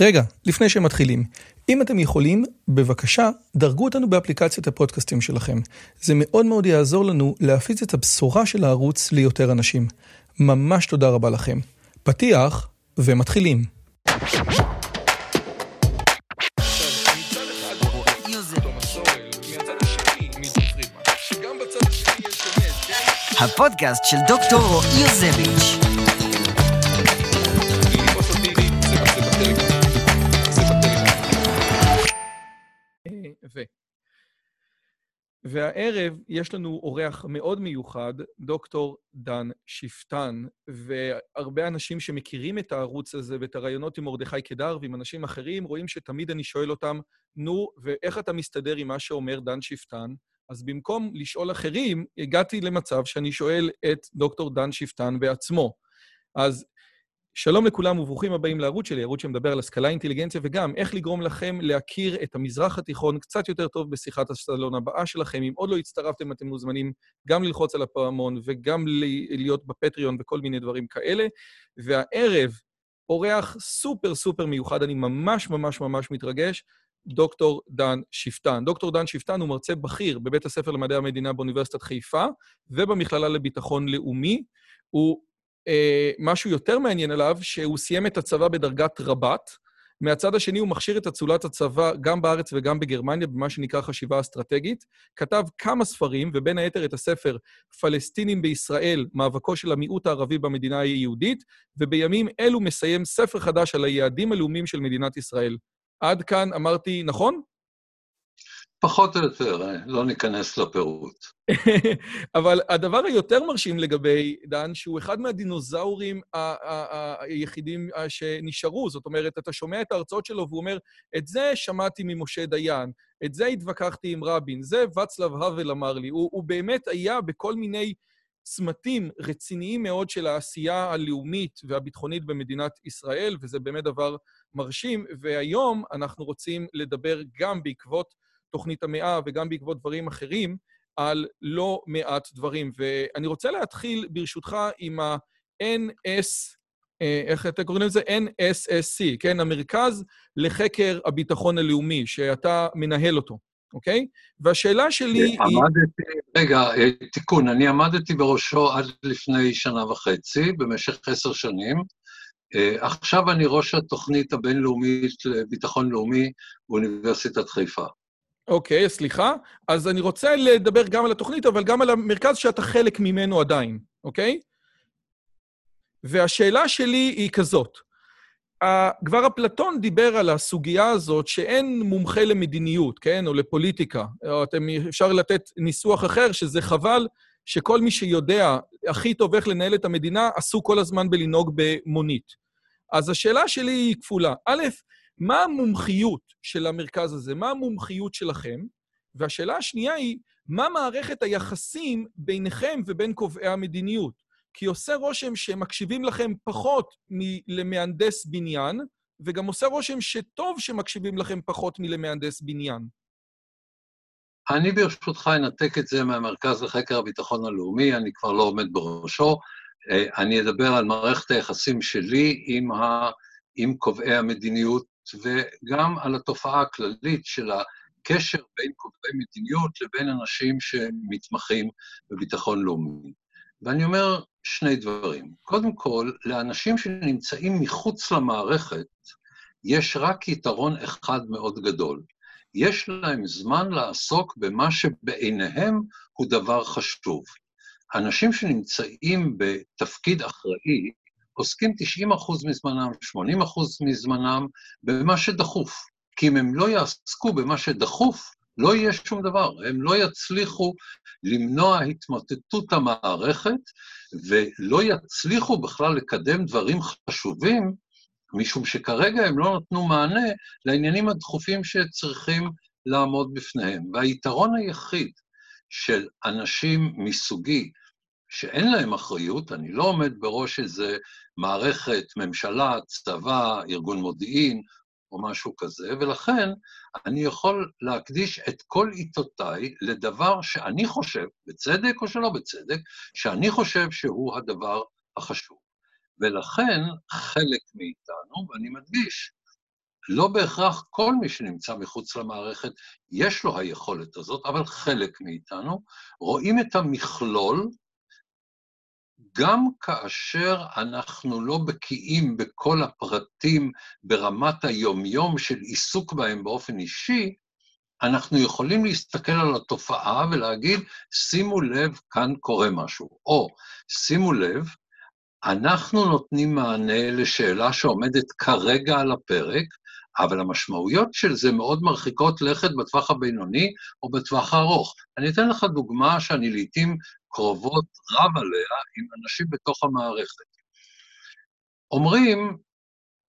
רגע, לפני שמתחילים, אם אתם יכולים, בבקשה, דרגו אותנו באפליקציית הפודקאסטים שלכם. זה מאוד מאוד יעזור לנו להפיץ את הבשורה של הערוץ ליותר אנשים. ממש תודה רבה לכם. פתיח, ומתחילים. הפודקאסט של דוקטור רועי יוזביץ'. והערב יש לנו אורח מאוד מיוחד, דוקטור דן שפטן, והרבה אנשים שמכירים את הערוץ הזה ואת הרעיונות עם מרדכי קדר ועם אנשים אחרים, רואים שתמיד אני שואל אותם, נו, ואיך אתה מסתדר עם מה שאומר דן שפטן? אז במקום לשאול אחרים, הגעתי למצב שאני שואל את דוקטור דן שפטן בעצמו. אז שלום לכולם וברוכים הבאים לערוץ שלי, ערוץ שמדבר על השכלה, אינטליגנציה, וגם איך לגרום לכם להכיר את המזרח התיכון קצת יותר טוב בשיחת הסלון הבאה שלכם. אם עוד לא הצטרפתם, אתם מוזמנים גם ללחוץ על הפעמון וגם להיות בפטריון וכל מיני דברים כאלה. והערב, אורח סופר סופר מיוחד, אני ממש ממש ממש מתרגש, דוקטור דן שפטן. דוקטור דן שפטן הוא מרצה בכיר בבית הספר למדעי המדינה באוניברסיטת חיפה ובמכללה לביטחון לאומי. הוא משהו יותר מעניין עליו, שהוא סיים את הצבא בדרגת רב"ט. מהצד השני הוא מכשיר את אצולת הצבא גם בארץ וגם בגרמניה, במה שנקרא חשיבה אסטרטגית. כתב כמה ספרים, ובין היתר את הספר פלסטינים בישראל, מאבקו של המיעוט הערבי במדינה היהודית, ובימים אלו מסיים ספר חדש על היעדים הלאומיים של מדינת ישראל. עד כאן אמרתי נכון? פחות או יותר, לא ניכנס לפירוט. אבל הדבר היותר מרשים לגבי דן, שהוא אחד מהדינוזאורים היחידים שנשארו. זאת אומרת, אתה שומע את ההרצאות שלו והוא אומר, את זה שמעתי ממשה דיין, את זה התווכחתי עם רבין, זה ואצלב האוול אמר לי. הוא, הוא באמת היה בכל מיני צמתים רציניים מאוד של העשייה הלאומית והביטחונית במדינת ישראל, וזה באמת דבר מרשים. והיום אנחנו רוצים לדבר גם בעקבות תוכנית המאה וגם בעקבות דברים אחרים, על לא מעט דברים. ואני רוצה להתחיל, ברשותך, עם ה-NS, אה, איך אתם קוראים לזה? NSSC, כן? המרכז לחקר הביטחון הלאומי, שאתה מנהל אותו, אוקיי? והשאלה שלי היא... עמדתי, רגע, אה, תיקון, אני עמדתי בראשו עד לפני שנה וחצי, במשך עשר שנים. אה, עכשיו אני ראש התוכנית הבינלאומית לביטחון לאומי באוניברסיטת חיפה. אוקיי, סליחה. אז אני רוצה לדבר גם על התוכנית, אבל גם על המרכז שאתה חלק ממנו עדיין, אוקיי? והשאלה שלי היא כזאת. כבר אפלטון דיבר על הסוגיה הזאת שאין מומחה למדיניות, כן? או לפוליטיקה. או אתם, אפשר לתת ניסוח אחר, שזה חבל שכל מי שיודע הכי טוב איך לנהל את המדינה, עשו כל הזמן בלנהוג במונית. אז השאלה שלי היא כפולה. א', מה המומחיות של המרכז הזה? מה המומחיות שלכם? והשאלה השנייה היא, מה מערכת היחסים ביניכם ובין קובעי המדיניות? כי עושה רושם שהם מקשיבים לכם פחות מלמהנדס בניין, וגם עושה רושם שטוב שמקשיבים לכם פחות מלמהנדס בניין. אני ברשותך אנתק את זה מהמרכז לחקר הביטחון הלאומי, אני כבר לא עומד בראשו. אה, אני אדבר על מערכת היחסים שלי עם, ה... עם קובעי המדיניות וגם על התופעה הכללית של הקשר בין קובעי מדיניות לבין אנשים שמתמחים בביטחון לאומי. ואני אומר שני דברים. קודם כל, לאנשים שנמצאים מחוץ למערכת, יש רק יתרון אחד מאוד גדול. יש להם זמן לעסוק במה שבעיניהם הוא דבר חשוב. אנשים שנמצאים בתפקיד אחראי, עוסקים 90 אחוז מזמנם, 80 אחוז מזמנם, במה שדחוף. כי אם הם לא יעסקו במה שדחוף, לא יהיה שום דבר. הם לא יצליחו למנוע התמוטטות המערכת, ולא יצליחו בכלל לקדם דברים חשובים, משום שכרגע הם לא נתנו מענה לעניינים הדחופים שצריכים לעמוד בפניהם. והיתרון היחיד של אנשים מסוגי, שאין להם אחריות, אני לא עומד בראש איזה מערכת, ממשלה, צבא, ארגון מודיעין, או משהו כזה, ולכן אני יכול להקדיש את כל עיתותיי לדבר שאני חושב, בצדק או שלא בצדק, שאני חושב שהוא הדבר החשוב. ולכן חלק מאיתנו, ואני מדגיש, לא בהכרח כל מי שנמצא מחוץ למערכת יש לו היכולת הזאת, אבל חלק מאיתנו רואים את המכלול גם כאשר אנחנו לא בקיאים בכל הפרטים ברמת היומיום של עיסוק בהם באופן אישי, אנחנו יכולים להסתכל על התופעה ולהגיד, שימו לב, כאן קורה משהו. או, שימו לב, אנחנו נותנים מענה לשאלה שעומדת כרגע על הפרק, אבל המשמעויות של זה מאוד מרחיקות לכת בטווח הבינוני או בטווח הארוך. אני אתן לך דוגמה שאני לעיתים קרובות רב עליה עם אנשים בתוך המערכת. אומרים,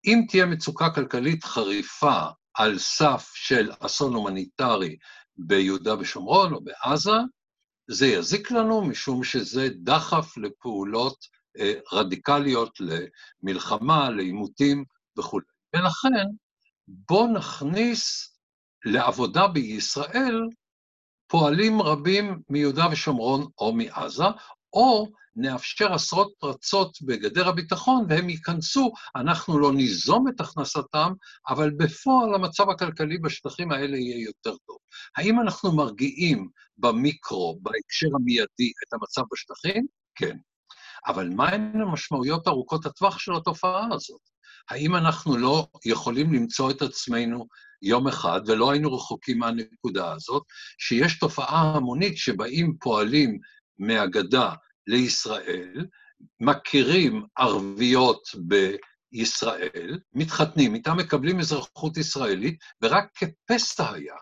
אם תהיה מצוקה כלכלית חריפה על סף של אסון הומניטרי ביהודה ושומרון או בעזה, זה יזיק לנו משום שזה דחף לפעולות אה, רדיקליות, למלחמה, לעימותים וכו'. ולכן, בואו נכניס לעבודה בישראל פועלים רבים מיהודה ושומרון או מעזה, או נאפשר עשרות פרצות בגדר הביטחון והם ייכנסו, אנחנו לא ניזום את הכנסתם, אבל בפועל המצב הכלכלי בשטחים האלה יהיה יותר טוב. האם אנחנו מרגיעים במיקרו, בהקשר המיידי, את המצב בשטחים? כן. אבל מהן המשמעויות ארוכות הטווח של התופעה הזאת? האם אנחנו לא יכולים למצוא את עצמנו יום אחד, ולא היינו רחוקים מהנקודה הזאת, שיש תופעה המונית שבאים פועלים מהגדה לישראל, מכירים ערביות בישראל, מתחתנים איתם, מקבלים אזרחות ישראלית, ורק כפסע היה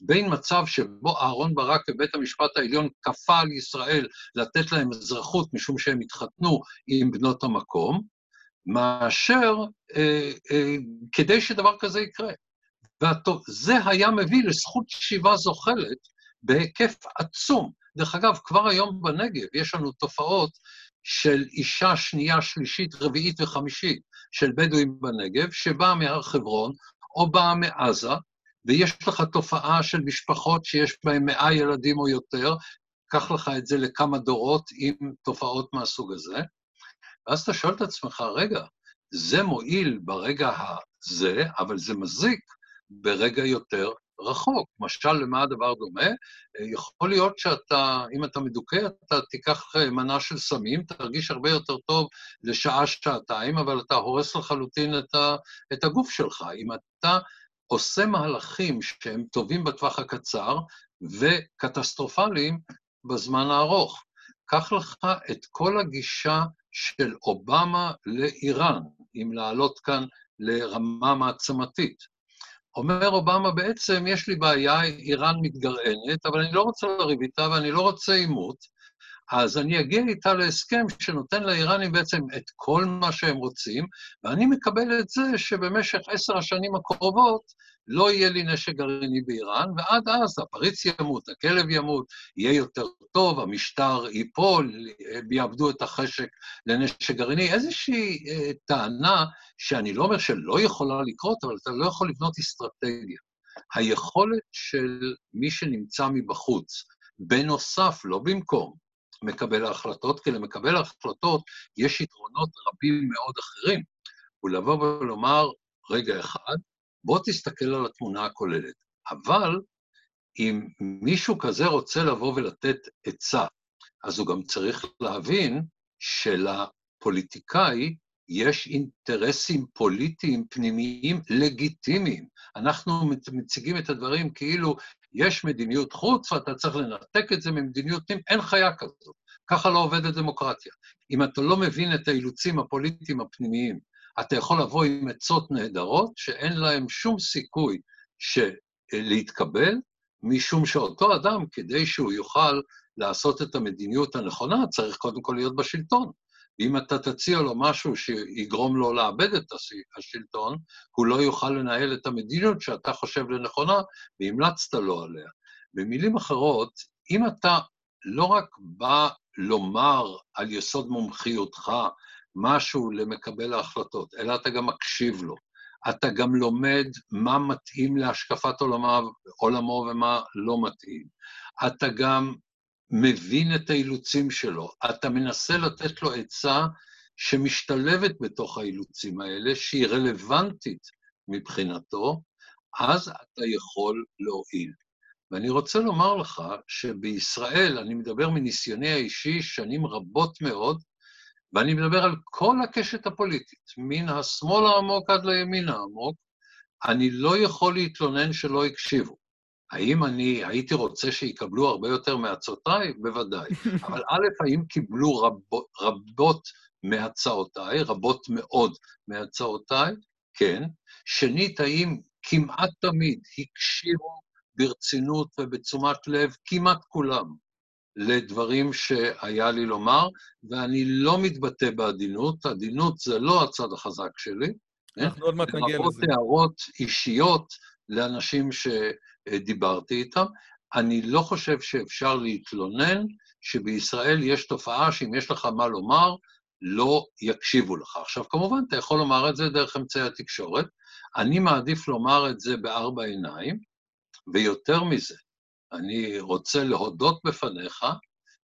בין מצב שבו אהרן ברק ובית המשפט העליון כפה על ישראל לתת להם אזרחות משום שהם התחתנו עם בנות המקום, מאשר אה, אה, כדי שדבר כזה יקרה. וזה היה מביא לזכות שיבה זוחלת בהיקף עצום. דרך אגב, כבר היום בנגב יש לנו תופעות של אישה שנייה, שלישית, רביעית וחמישית של בדואים בנגב, שבאה מהר חברון או באה מעזה, ויש לך תופעה של משפחות שיש בהן מאה ילדים או יותר, קח לך את זה לכמה דורות עם תופעות מהסוג הזה, ואז אתה שואל את עצמך, רגע, זה מועיל ברגע הזה, אבל זה מזיק ברגע יותר רחוק. משל, למה הדבר דומה? יכול להיות שאתה, אם אתה מדוכא, אתה תיקח מנה של סמים, תרגיש הרבה יותר טוב לשעה-שעתיים, אבל אתה הורס לחלוטין את, ה, את הגוף שלך. אם אתה עושה מהלכים שהם טובים בטווח הקצר וקטסטרופליים בזמן הארוך. קח לך את כל הגישה של אובמה לאיראן, אם לעלות כאן לרמה מעצמתית. אומר אובמה, בעצם יש לי בעיה, איראן מתגרענת, אבל אני לא רוצה לריב איתה ואני לא רוצה עימות, אז אני אגיע איתה להסכם שנותן לאיראנים בעצם את כל מה שהם רוצים, ואני מקבל את זה שבמשך עשר השנים הקרובות לא יהיה לי נשק גרעיני באיראן, ועד אז הפריץ ימות, הכלב ימות, יהיה יותר טוב, המשטר ייפול, יאבדו את החשק לנשק גרעיני. איזושהי אה, טענה שאני לא אומר שלא יכולה לקרות, אבל אתה לא יכול לבנות אסטרטגיה. היכולת של מי שנמצא מבחוץ, בנוסף, לא במקום, מקבל ההחלטות, כי למקבל ההחלטות יש יתרונות רבים מאוד אחרים. הוא לבוא ולומר, רגע אחד, בוא תסתכל על התמונה הכוללת. אבל אם מישהו כזה רוצה לבוא ולתת עצה, אז הוא גם צריך להבין שלפוליטיקאי יש אינטרסים פוליטיים פנימיים לגיטימיים. אנחנו מציגים את הדברים כאילו יש מדיניות חוץ ואתה צריך לנתק את זה ממדיניות פנים, אין חיה כזאת. ככה לא עובדת דמוקרטיה. אם אתה לא מבין את האילוצים הפוליטיים הפנימיים, אתה יכול לבוא עם עצות נהדרות שאין להן שום סיכוי להתקבל, משום שאותו אדם, כדי שהוא יוכל לעשות את המדיניות הנכונה, צריך קודם כל להיות בשלטון. ואם אתה תציע לו משהו שיגרום לו לאבד את השלטון, הוא לא יוכל לנהל את המדיניות שאתה חושב לנכונה, והמלצת לו עליה. במילים אחרות, אם אתה לא רק בא לומר על יסוד מומחיותך משהו למקבל ההחלטות, אלא אתה גם מקשיב לו. אתה גם לומד מה מתאים להשקפת עולמה, עולמו ומה לא מתאים. אתה גם מבין את האילוצים שלו, אתה מנסה לתת לו עצה שמשתלבת בתוך האילוצים האלה, שהיא רלוונטית מבחינתו, אז אתה יכול להועיל. ואני רוצה לומר לך שבישראל, אני מדבר מניסיוני האישי שנים רבות מאוד, ואני מדבר על כל הקשת הפוליטית, מן השמאל העמוק עד לימין העמוק, אני לא יכול להתלונן שלא הקשיבו. האם אני הייתי רוצה שיקבלו הרבה יותר מעצותיי? בוודאי. אבל א', האם קיבלו רבות, רבות מהצעותיי, רבות מאוד מהצעותיי? כן. שנית, האם כמעט תמיד הקשיבו ברצינות ובתשומת לב, כמעט כולם, לדברים שהיה לי לומר, ואני לא מתבטא בעדינות, עדינות זה לא הצד החזק שלי. אנחנו עוד מעט נגיע לזה. לרבות הערות אישיות לאנשים שדיברתי איתם. אני לא חושב שאפשר להתלונן שבישראל יש תופעה שאם יש לך מה לומר, לא יקשיבו לך. עכשיו, כמובן, אתה יכול לומר את זה דרך אמצעי התקשורת. אני מעדיף לומר את זה בארבע עיניים, ויותר מזה, אני רוצה להודות בפניך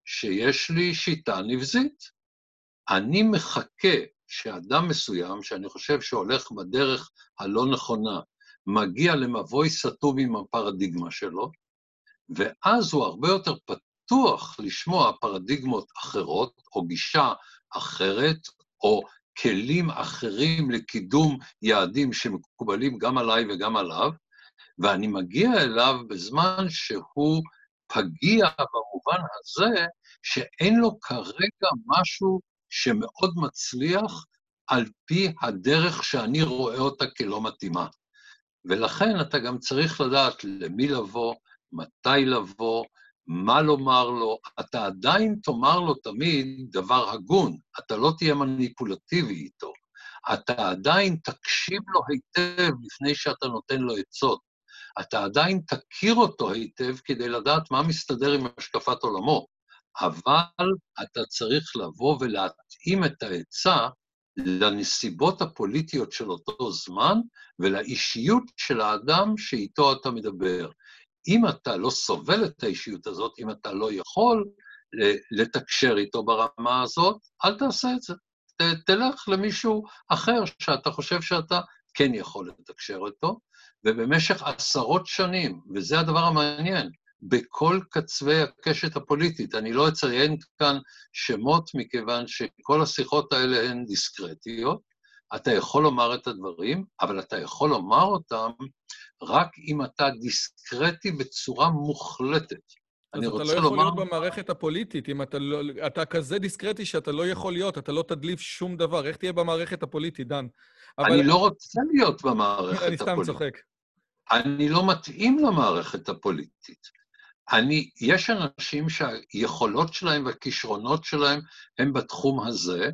שיש לי שיטה נבזית. אני מחכה שאדם מסוים, שאני חושב שהולך בדרך הלא נכונה, מגיע למבוי סתום עם הפרדיגמה שלו, ואז הוא הרבה יותר פתוח לשמוע פרדיגמות אחרות, או גישה אחרת, או כלים אחרים לקידום יעדים שמקובלים גם עליי וגם עליו, ואני מגיע אליו בזמן שהוא פגיע במובן הזה שאין לו כרגע משהו שמאוד מצליח על פי הדרך שאני רואה אותה כלא מתאימה. ולכן אתה גם צריך לדעת למי לבוא, מתי לבוא, מה לומר לו, אתה עדיין תאמר לו תמיד דבר הגון, אתה לא תהיה מניפולטיבי איתו. אתה עדיין תקשיב לו היטב לפני שאתה נותן לו עצות. אתה עדיין תכיר אותו היטב כדי לדעת מה מסתדר עם השקפת עולמו, אבל אתה צריך לבוא ולהתאים את העצה לנסיבות הפוליטיות של אותו זמן ולאישיות של האדם שאיתו אתה מדבר. אם אתה לא סובל את האישיות הזאת, אם אתה לא יכול לתקשר איתו ברמה הזאת, אל תעשה את זה. ת, תלך למישהו אחר שאתה חושב שאתה כן יכול לתקשר איתו, ובמשך עשרות שנים, וזה הדבר המעניין, בכל קצווי הקשת הפוליטית, אני לא אציין כאן שמות מכיוון שכל השיחות האלה הן דיסקרטיות, אתה יכול לומר את הדברים, אבל אתה יכול לומר אותם רק אם אתה דיסקרטי בצורה מוחלטת. אז אתה לא יכול לומר... להיות במערכת הפוליטית, אם אתה לא... אתה כזה דיסקרטי שאתה לא יכול להיות, אתה לא תדליף שום דבר. איך תהיה במערכת הפוליטית, דן? אבל... אני לא רוצה להיות במערכת הפוליטית. אני סתם צוחק. אני לא מתאים למערכת הפוליטית. אני, יש אנשים שהיכולות שלהם והכישרונות שלהם הם בתחום הזה,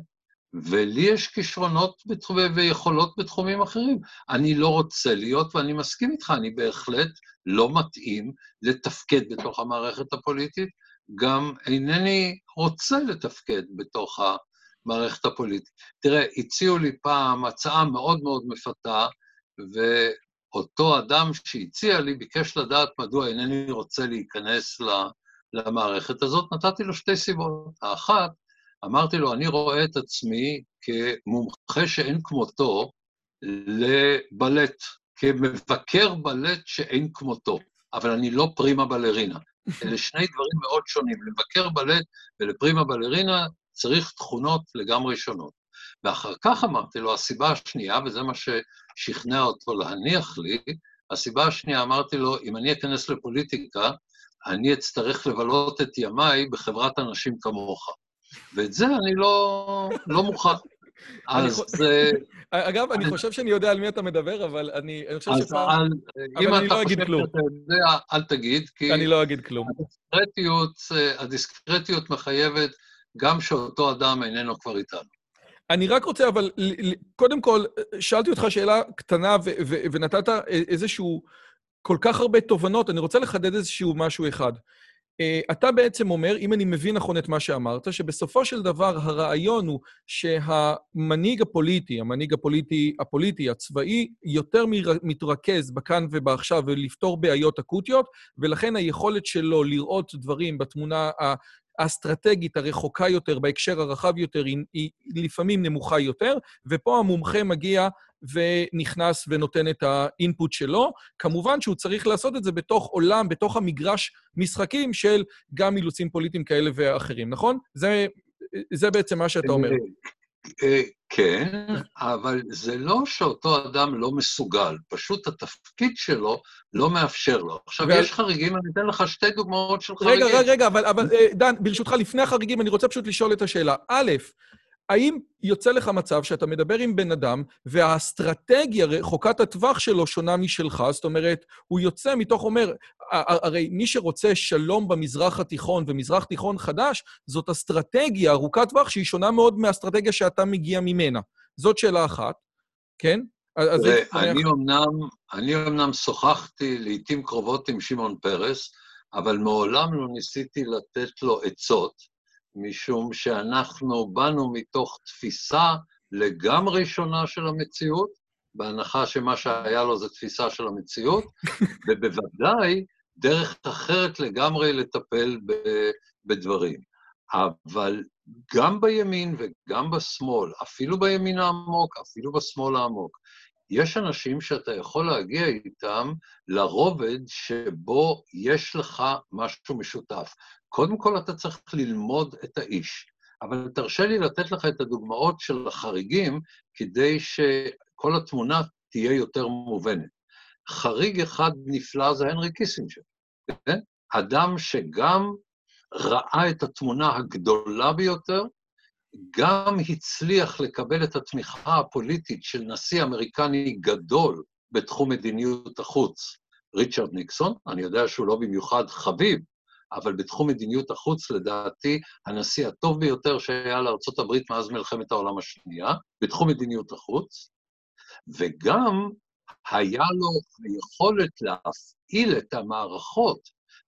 ולי יש כישרונות בתחום, ויכולות בתחומים אחרים. אני לא רוצה להיות, ואני מסכים איתך, אני בהחלט לא מתאים לתפקד בתוך המערכת הפוליטית, גם אינני רוצה לתפקד בתוך המערכת הפוליטית. תראה, הציעו לי פעם הצעה מאוד מאוד מפתה, ואותו אדם שהציע לי ביקש לדעת מדוע אינני רוצה להיכנס למערכת הזאת. נתתי לו שתי סיבות. האחת, אמרתי לו, אני רואה את עצמי כמומחה שאין כמותו לבלט, כמבקר בלט שאין כמותו, אבל אני לא פרימה בלרינה. אלה שני דברים מאוד שונים. לבקר בלט ולפרימה בלרינה צריך תכונות לגמרי שונות. ואחר כך אמרתי לו, הסיבה השנייה, וזה מה ששכנע אותו להניח לי, הסיבה השנייה, אמרתי לו, אם אני אכנס לפוליטיקה, אני אצטרך לבלות את ימיי בחברת אנשים כמוך. ואת זה אני לא, לא מוכן. אז... אגב, אני חושב שאני יודע על מי אתה מדבר, אבל אני חושב שפעם... אם אתה חושב שאתה יודע, אל תגיד, כי... אני לא אגיד כלום. הדיסקרטיות מחייבת גם שאותו אדם איננו כבר איתנו. אני רק רוצה, אבל קודם כל, שאלתי אותך שאלה קטנה ונתת איזשהו כל כך הרבה תובנות, אני רוצה לחדד איזשהו משהו אחד. אה, אתה בעצם אומר, אם אני מבין נכון את מה שאמרת, שבסופו של דבר הרעיון הוא שהמנהיג הפוליטי, המנהיג הפוליטי, הפוליטי, הצבאי, יותר מתרכז בכאן ובעכשיו ולפתור בעיות אקוטיות, ולכן היכולת שלו לראות דברים בתמונה האסטרטגית הרחוקה יותר, בהקשר הרחב יותר, היא, לפעמים נמוכה יותר, ופה המומחה מגיע ונכנס ונותן את האינפוט שלו. כמובן שהוא צריך לעשות את זה בתוך עולם, בתוך המגרש משחקים של גם אילוצים פוליטיים כאלה ואחרים, נכון? זה, זה בעצם מה שאתה אומר. כן, אבל זה לא שאותו אדם לא מסוגל, פשוט התפקיד שלו לא מאפשר לו. עכשיו. יש חריגים, אני אתן לך שתי דוגמאות של חריגים. רגע, רגע, רגע, אבל, אבל אה, דן, ברשותך, לפני החריגים, אני רוצה פשוט לשאול את השאלה. א', האם יוצא לך מצב שאתה מדבר עם בן אדם, והאסטרטגיה רחוקת הטווח שלו שונה משלך? זאת אומרת, הוא יוצא מתוך אומר, הרי מי שרוצה שלום במזרח התיכון ומזרח תיכון חדש, זאת אסטרטגיה ארוכת טווח שהיא שונה מאוד מהאסטרטגיה שאתה מגיע ממנה. זאת שאלה אחת, כן? תראה, אני אמנם, אני אמנם שוחחתי לעיתים קרובות עם שמעון פרס, אבל מעולם לא ניסיתי לתת לו עצות. משום שאנחנו באנו מתוך תפיסה לגמרי שונה של המציאות, בהנחה שמה שהיה לו זה תפיסה של המציאות, ובוודאי דרך אחרת לגמרי לטפל בדברים. אבל גם בימין וגם בשמאל, אפילו בימין העמוק, אפילו בשמאל העמוק, יש אנשים שאתה יכול להגיע איתם לרובד שבו יש לך משהו משותף. קודם כל אתה צריך ללמוד את האיש, אבל תרשה לי לתת לך את הדוגמאות של החריגים כדי שכל התמונה תהיה יותר מובנת. חריג אחד נפלא זה הנרי קיסינג'ר, כן? אדם שגם ראה את התמונה הגדולה ביותר, גם הצליח לקבל את התמיכה הפוליטית של נשיא אמריקני גדול בתחום מדיניות החוץ, ריצ'רד ניקסון, אני יודע שהוא לא במיוחד חביב, אבל בתחום מדיניות החוץ, לדעתי, הנשיא הטוב ביותר שהיה לארה"ב מאז מלחמת העולם השנייה, בתחום מדיניות החוץ, וגם היה לו היכולת להפעיל את המערכות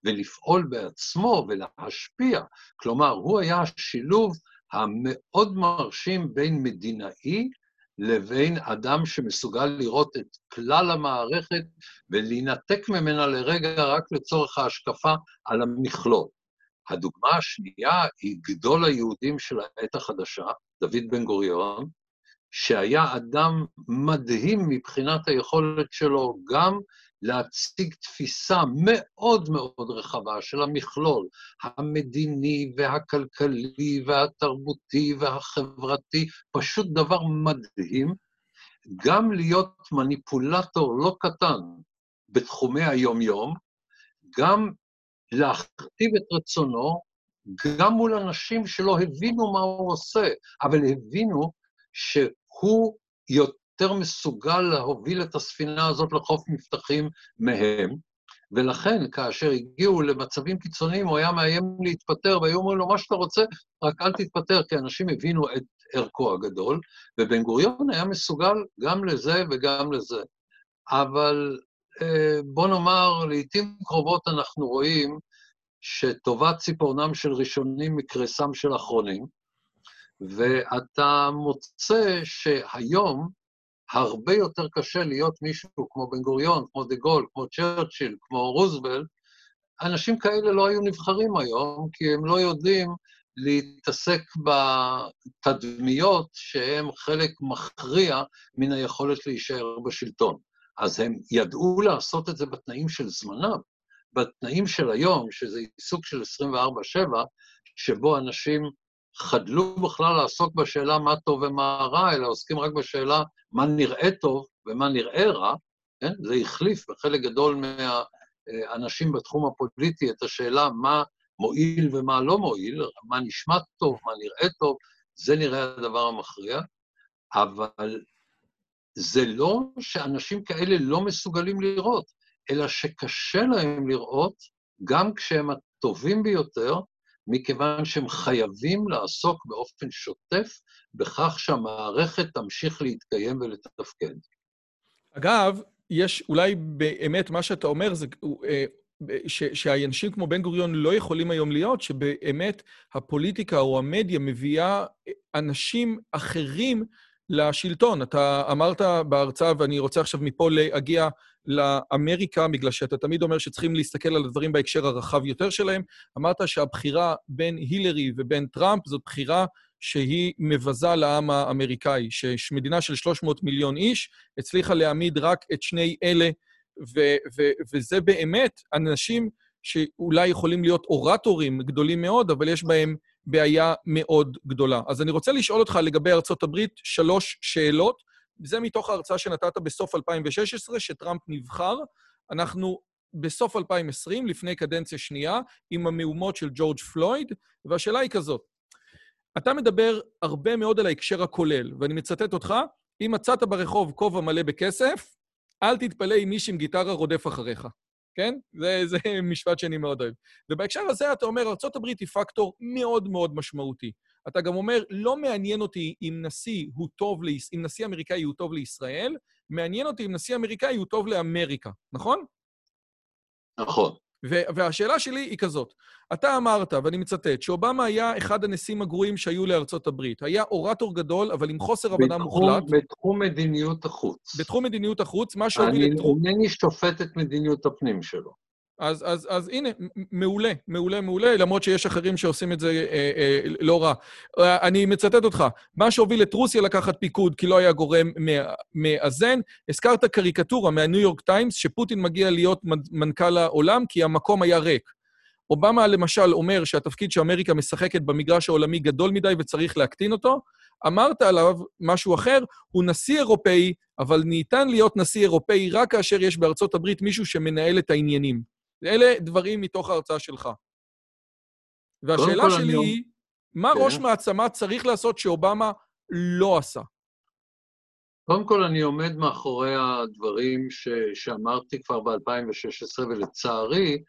ולפעול בעצמו ולהשפיע. כלומר, הוא היה השילוב המאוד מרשים בין מדינאי לבין אדם שמסוגל לראות את כלל המערכת ולהינתק ממנה לרגע רק לצורך ההשקפה על המכלול. הדוגמה השנייה היא גדול היהודים של העת החדשה, דוד בן גוריון, שהיה אדם מדהים מבחינת היכולת שלו גם להציג תפיסה מאוד מאוד רחבה של המכלול המדיני והכלכלי והתרבותי והחברתי, פשוט דבר מדהים, גם להיות מניפולטור לא קטן בתחומי היום-יום, גם להכתיב את רצונו, גם מול אנשים שלא הבינו מה הוא עושה, אבל הבינו שהוא יותר מסוגל להוביל את הספינה הזאת לחוף מבטחים מהם, ולכן כאשר הגיעו למצבים קיצוניים הוא היה מאיים להתפטר, והיו אומרים לו, מה שאתה רוצה, רק אל תתפטר, כי אנשים הבינו את ערכו הגדול, ובן גוריון היה מסוגל גם לזה וגם לזה. אבל אה, בוא נאמר, לעתים קרובות אנחנו רואים שטובת ציפורנם של ראשונים מקרסם של אחרונים, ואתה מוצא שהיום הרבה יותר קשה להיות מישהו כמו בן גוריון, כמו דה גול, כמו צ'רצ'יל, כמו רוזוולט. אנשים כאלה לא היו נבחרים היום, כי הם לא יודעים להתעסק בתדמיות שהן חלק מכריע מן היכולת להישאר בשלטון. אז הם ידעו לעשות את זה בתנאים של זמנם. בתנאים של היום, שזה עיסוק של 24-7, שבו אנשים חדלו בכלל לעסוק בשאלה מה טוב ומה רע, אלא עוסקים רק בשאלה מה נראה טוב ומה נראה רע, כן? זה החליף בחלק גדול מהאנשים בתחום הפוליטי את השאלה מה מועיל ומה לא מועיל, מה נשמע טוב, מה נראה טוב, זה נראה הדבר המכריע, אבל זה לא שאנשים כאלה לא מסוגלים לראות, אלא שקשה להם לראות, גם כשהם הטובים ביותר, מכיוון שהם חייבים לעסוק באופן שוטף בכך שהמערכת תמשיך להתקיים ולתפקד. אגב, יש אולי באמת מה שאתה אומר, זה אה, ש, שהאנשים כמו בן גוריון לא יכולים היום להיות, שבאמת הפוליטיקה או המדיה מביאה אנשים אחרים לשלטון. אתה אמרת בהרצאה, ואני רוצה עכשיו מפה להגיע לאמריקה, בגלל שאתה תמיד אומר שצריכים להסתכל על הדברים בהקשר הרחב יותר שלהם. אמרת שהבחירה בין הילרי ובין טראמפ זאת בחירה שהיא מבזה לעם האמריקאי, שמדינה של 300 מיליון איש הצליחה להעמיד רק את שני אלה, ו- ו- וזה באמת אנשים שאולי יכולים להיות אורטורים גדולים מאוד, אבל יש בהם בעיה מאוד גדולה. אז אני רוצה לשאול אותך לגבי הברית שלוש שאלות. זה מתוך ההרצאה שנתת בסוף 2016, שטראמפ נבחר. אנחנו בסוף 2020, לפני קדנציה שנייה, עם המהומות של ג'ורג' פלויד, והשאלה היא כזאת, אתה מדבר הרבה מאוד על ההקשר הכולל, ואני מצטט אותך, אם מצאת ברחוב כובע מלא בכסף, אל תתפלא אם מישהו עם גיטרה רודף אחריך. כן? זה, זה משפט שאני מאוד אוהב. ובהקשר הזה אתה אומר, ארה"ב היא פקטור מאוד מאוד משמעותי. אתה גם אומר, לא מעניין אותי אם נשיא הוא טוב, ליש... אם נשיא אמריקאי הוא טוב לישראל, מעניין אותי אם נשיא אמריקאי הוא טוב לאמריקה, נכון? נכון. והשאלה שלי היא כזאת, אתה אמרת, ואני מצטט, שאובמה היה אחד הנשיאים הגרועים שהיו לארצות הברית. היה אורטור גדול, אבל עם חוסר הבנה מוחלט. בתחום מדיניות החוץ. בתחום מדיניות החוץ, מה שהוביל... אני אינני שופט את מדיניות הפנים שלו. אז, אז, אז הנה, מעולה, מעולה, מעולה, למרות שיש אחרים שעושים את זה אה, אה, לא רע. אה, אני מצטט אותך, מה שהוביל את רוסיה לקחת פיקוד כי לא היה גורם מאזן, הזכרת קריקטורה מהניו יורק טיימס, שפוטין מגיע להיות מנכ"ל העולם כי המקום היה ריק. אובמה למשל אומר שהתפקיד שאמריקה משחקת במגרש העולמי גדול מדי וצריך להקטין אותו. אמרת עליו משהו אחר, הוא נשיא אירופאי, אבל ניתן להיות נשיא אירופאי רק כאשר יש בארצות הברית מישהו שמנהל את העניינים. אלה דברים מתוך ההרצאה שלך. והשאלה שלי היא, מה כן. ראש מעצמה צריך לעשות שאובמה לא עשה? קודם כל, אני עומד מאחורי הדברים ש... שאמרתי כבר ב-2016, ולצערי,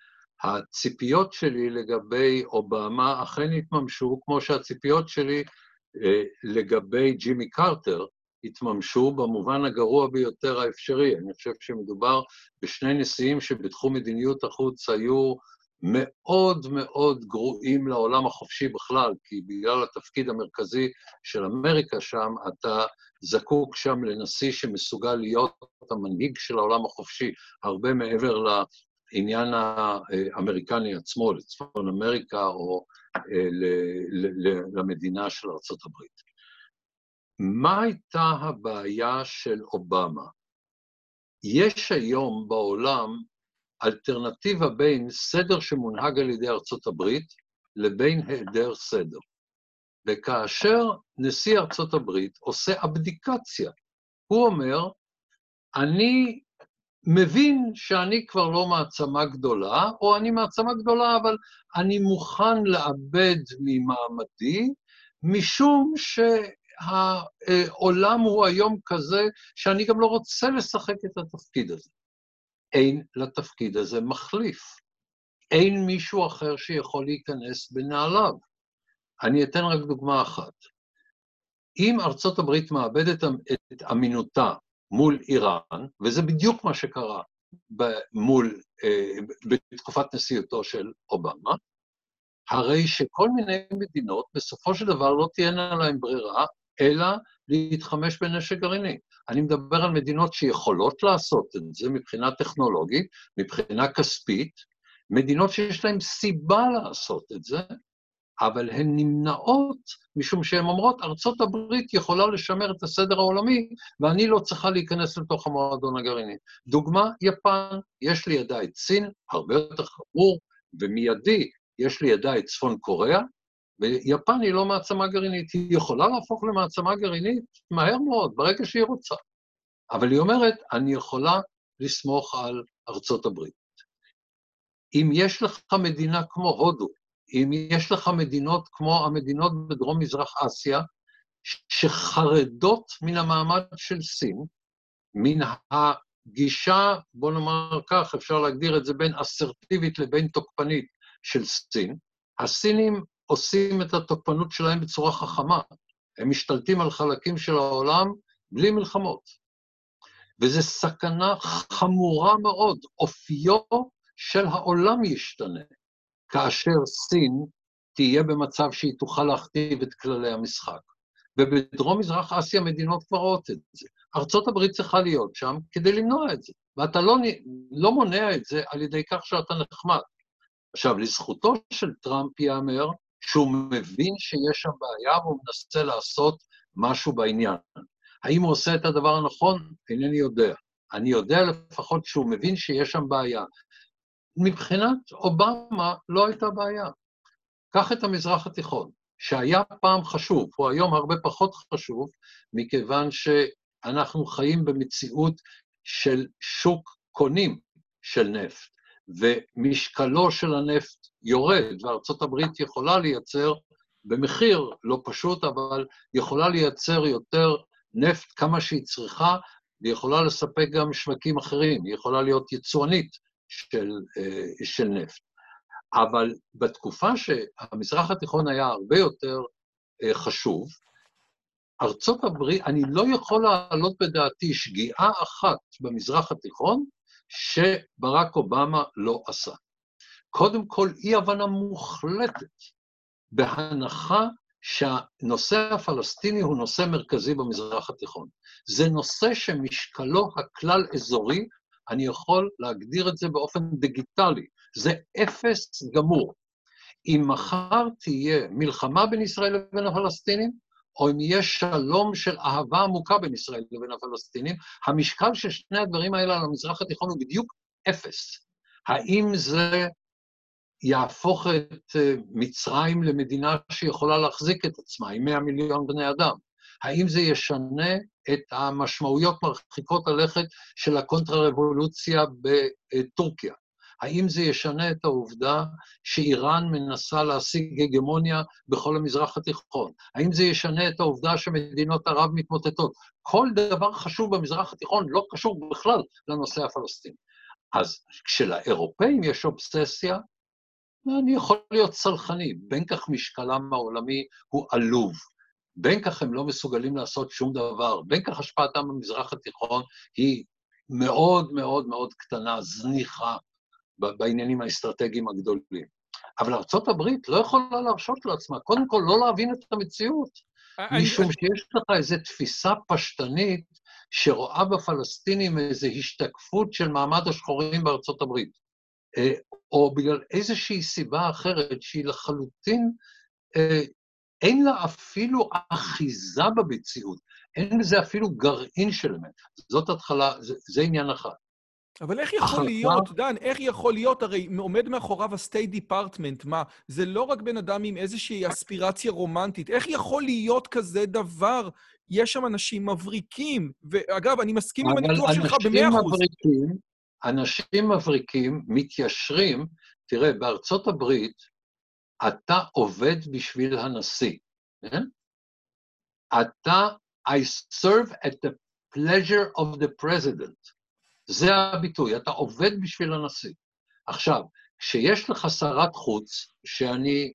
הציפיות שלי לגבי אובמה אכן התממשו, כמו שהציפיות שלי אה, לגבי ג'ימי קרטר התממשו במובן הגרוע ביותר האפשרי. אני חושב שמדובר בשני נשיאים שבתחום מדיניות החוץ היו מאוד מאוד גרועים לעולם החופשי בכלל, כי בגלל התפקיד המרכזי של אמריקה שם, אתה זקוק שם לנשיא שמסוגל להיות המנהיג של העולם החופשי, הרבה מעבר לעניין האמריקני עצמו, לצפון אמריקה או אה, למדינה של ארה"ב. מה הייתה הבעיה של אובמה? יש היום בעולם אלטרנטיבה בין סדר שמונהג על ידי ארצות הברית לבין היעדר סדר. וכאשר נשיא ארצות הברית עושה אבדיקציה, הוא אומר, אני מבין שאני כבר לא מעצמה גדולה, או אני מעצמה גדולה, אבל אני מוכן לאבד ממעמדי, משום ש... העולם הוא היום כזה שאני גם לא רוצה לשחק את התפקיד הזה. אין לתפקיד הזה מחליף. אין מישהו אחר שיכול להיכנס בנעליו. אני אתן רק דוגמה אחת. אם ארצות הברית מאבדת את אמינותה מול איראן, וזה בדיוק מה שקרה מול, אה, בתקופת נשיאותו של אובמה, הרי שכל מיני מדינות בסופו של דבר לא תהיינה להן ברירה, אלא להתחמש בנשק גרעיני. אני מדבר על מדינות שיכולות לעשות את זה מבחינה טכנולוגית, מבחינה כספית, מדינות שיש להן סיבה לעשות את זה, אבל הן נמנעות משום שהן אומרות, ארצות הברית יכולה לשמר את הסדר העולמי, ואני לא צריכה להיכנס לתוך המועדון הגרעיני. דוגמה, יפן, יש לידה את סין, הרבה יותר חמור, ומיידי, יש לידה את צפון קוריאה, ויפן היא לא מעצמה גרעינית, היא יכולה להפוך למעצמה גרעינית מהר מאוד, ברגע שהיא רוצה. אבל היא אומרת, אני יכולה לסמוך על ארצות הברית. אם יש לך מדינה כמו הודו, אם יש לך מדינות כמו המדינות בדרום-מזרח אסיה, שחרדות מן המעמד של סין, מן הגישה, בוא נאמר כך, אפשר להגדיר את זה בין אסרטיבית לבין תוקפנית של סין, הסינים עושים את התוקפנות שלהם בצורה חכמה. הם משתלטים על חלקים של העולם בלי מלחמות. וזו סכנה חמורה מאוד. אופיו של העולם ישתנה, כאשר סין תהיה במצב שהיא תוכל להכתיב את כללי המשחק. ובדרום-מזרח אסיה מדינות כבר רואות את זה. ארצות הברית צריכה להיות שם כדי למנוע את זה, ואתה לא, לא מונע את זה על ידי כך שאתה נחמד. עכשיו, לזכותו של טראמפ ייאמר שהוא מבין שיש שם בעיה והוא מנסה לעשות משהו בעניין. האם הוא עושה את הדבר הנכון? אינני יודע. אני יודע לפחות שהוא מבין שיש שם בעיה. מבחינת אובמה לא הייתה בעיה. קח את המזרח התיכון, שהיה פעם חשוב, הוא היום הרבה פחות חשוב, מכיוון שאנחנו חיים במציאות של שוק קונים של נפט, ומשקלו של הנפט יורד, וארצות הברית יכולה לייצר, במחיר לא פשוט, אבל יכולה לייצר יותר נפט כמה שהיא צריכה, והיא יכולה לספק גם שווקים אחרים, היא יכולה להיות יצואנית של, אה, של נפט. אבל בתקופה שהמזרח התיכון היה הרבה יותר אה, חשוב, ארצות הברית, אני לא יכול להעלות בדעתי שגיאה אחת במזרח התיכון שברק אובמה לא עשה. קודם כל, אי-הבנה מוחלטת בהנחה שהנושא הפלסטיני הוא נושא מרכזי במזרח התיכון. זה נושא שמשקלו הכלל-אזורי, אני יכול להגדיר את זה באופן דיגיטלי, זה אפס גמור. אם מחר תהיה מלחמה בין ישראל לבין הפלסטינים, או אם יהיה שלום של אהבה עמוקה בין ישראל לבין הפלסטינים, המשקל של שני הדברים האלה על המזרח התיכון הוא בדיוק אפס. האם זה יהפוך את אה, מצרים למדינה שיכולה להחזיק את עצמה עם 100 מיליון בני אדם? האם זה ישנה את המשמעויות מרחיקות הלכת של הקונטרה-רבולוציה בטורקיה? האם זה ישנה את העובדה שאיראן מנסה להשיג הגמוניה בכל המזרח התיכון? האם זה ישנה את העובדה שמדינות ערב מתמוטטות? כל דבר חשוב במזרח התיכון לא קשור בכלל לנושא הפלסטיני. אז כשלאירופאים יש אובססיה, אני יכול להיות סלחני, בין כך משקלם העולמי הוא עלוב. בין כך הם לא מסוגלים לעשות שום דבר, בין כך השפעתם במזרח התיכון היא מאוד מאוד מאוד קטנה, זניחה, בעניינים האסטרטגיים הגדולים. אבל ארה"ב לא יכולה להרשות לעצמה, קודם כל, לא להבין את המציאות, משום שיש לך איזו תפיסה פשטנית שרואה בפלסטינים איזו השתקפות של מעמד השחורים בארצות הברית, אה, או בגלל איזושהי סיבה אחרת שהיא לחלוטין, אה, אין לה אפילו אחיזה במציאות, אין לזה אפילו גרעין של אמת. זאת התחלה, זה, זה עניין אחד. אבל איך יכול להיות, דן, איך יכול להיות, הרי עומד מאחוריו ה-State Department, מה? זה לא רק בן אדם עם איזושהי אספירציה רומנטית. איך יכול להיות כזה דבר? יש שם אנשים מבריקים. ואגב, אני מסכים עם הניתוח שלך במאה אחוז. מבריקים, אנשים מבריקים מתיישרים, תראה, בארצות הברית אתה עובד בשביל הנשיא, כן? אתה, I serve at the pleasure of the president. זה הביטוי, אתה עובד בשביל הנשיא. עכשיו, כשיש לך שרת חוץ, שאני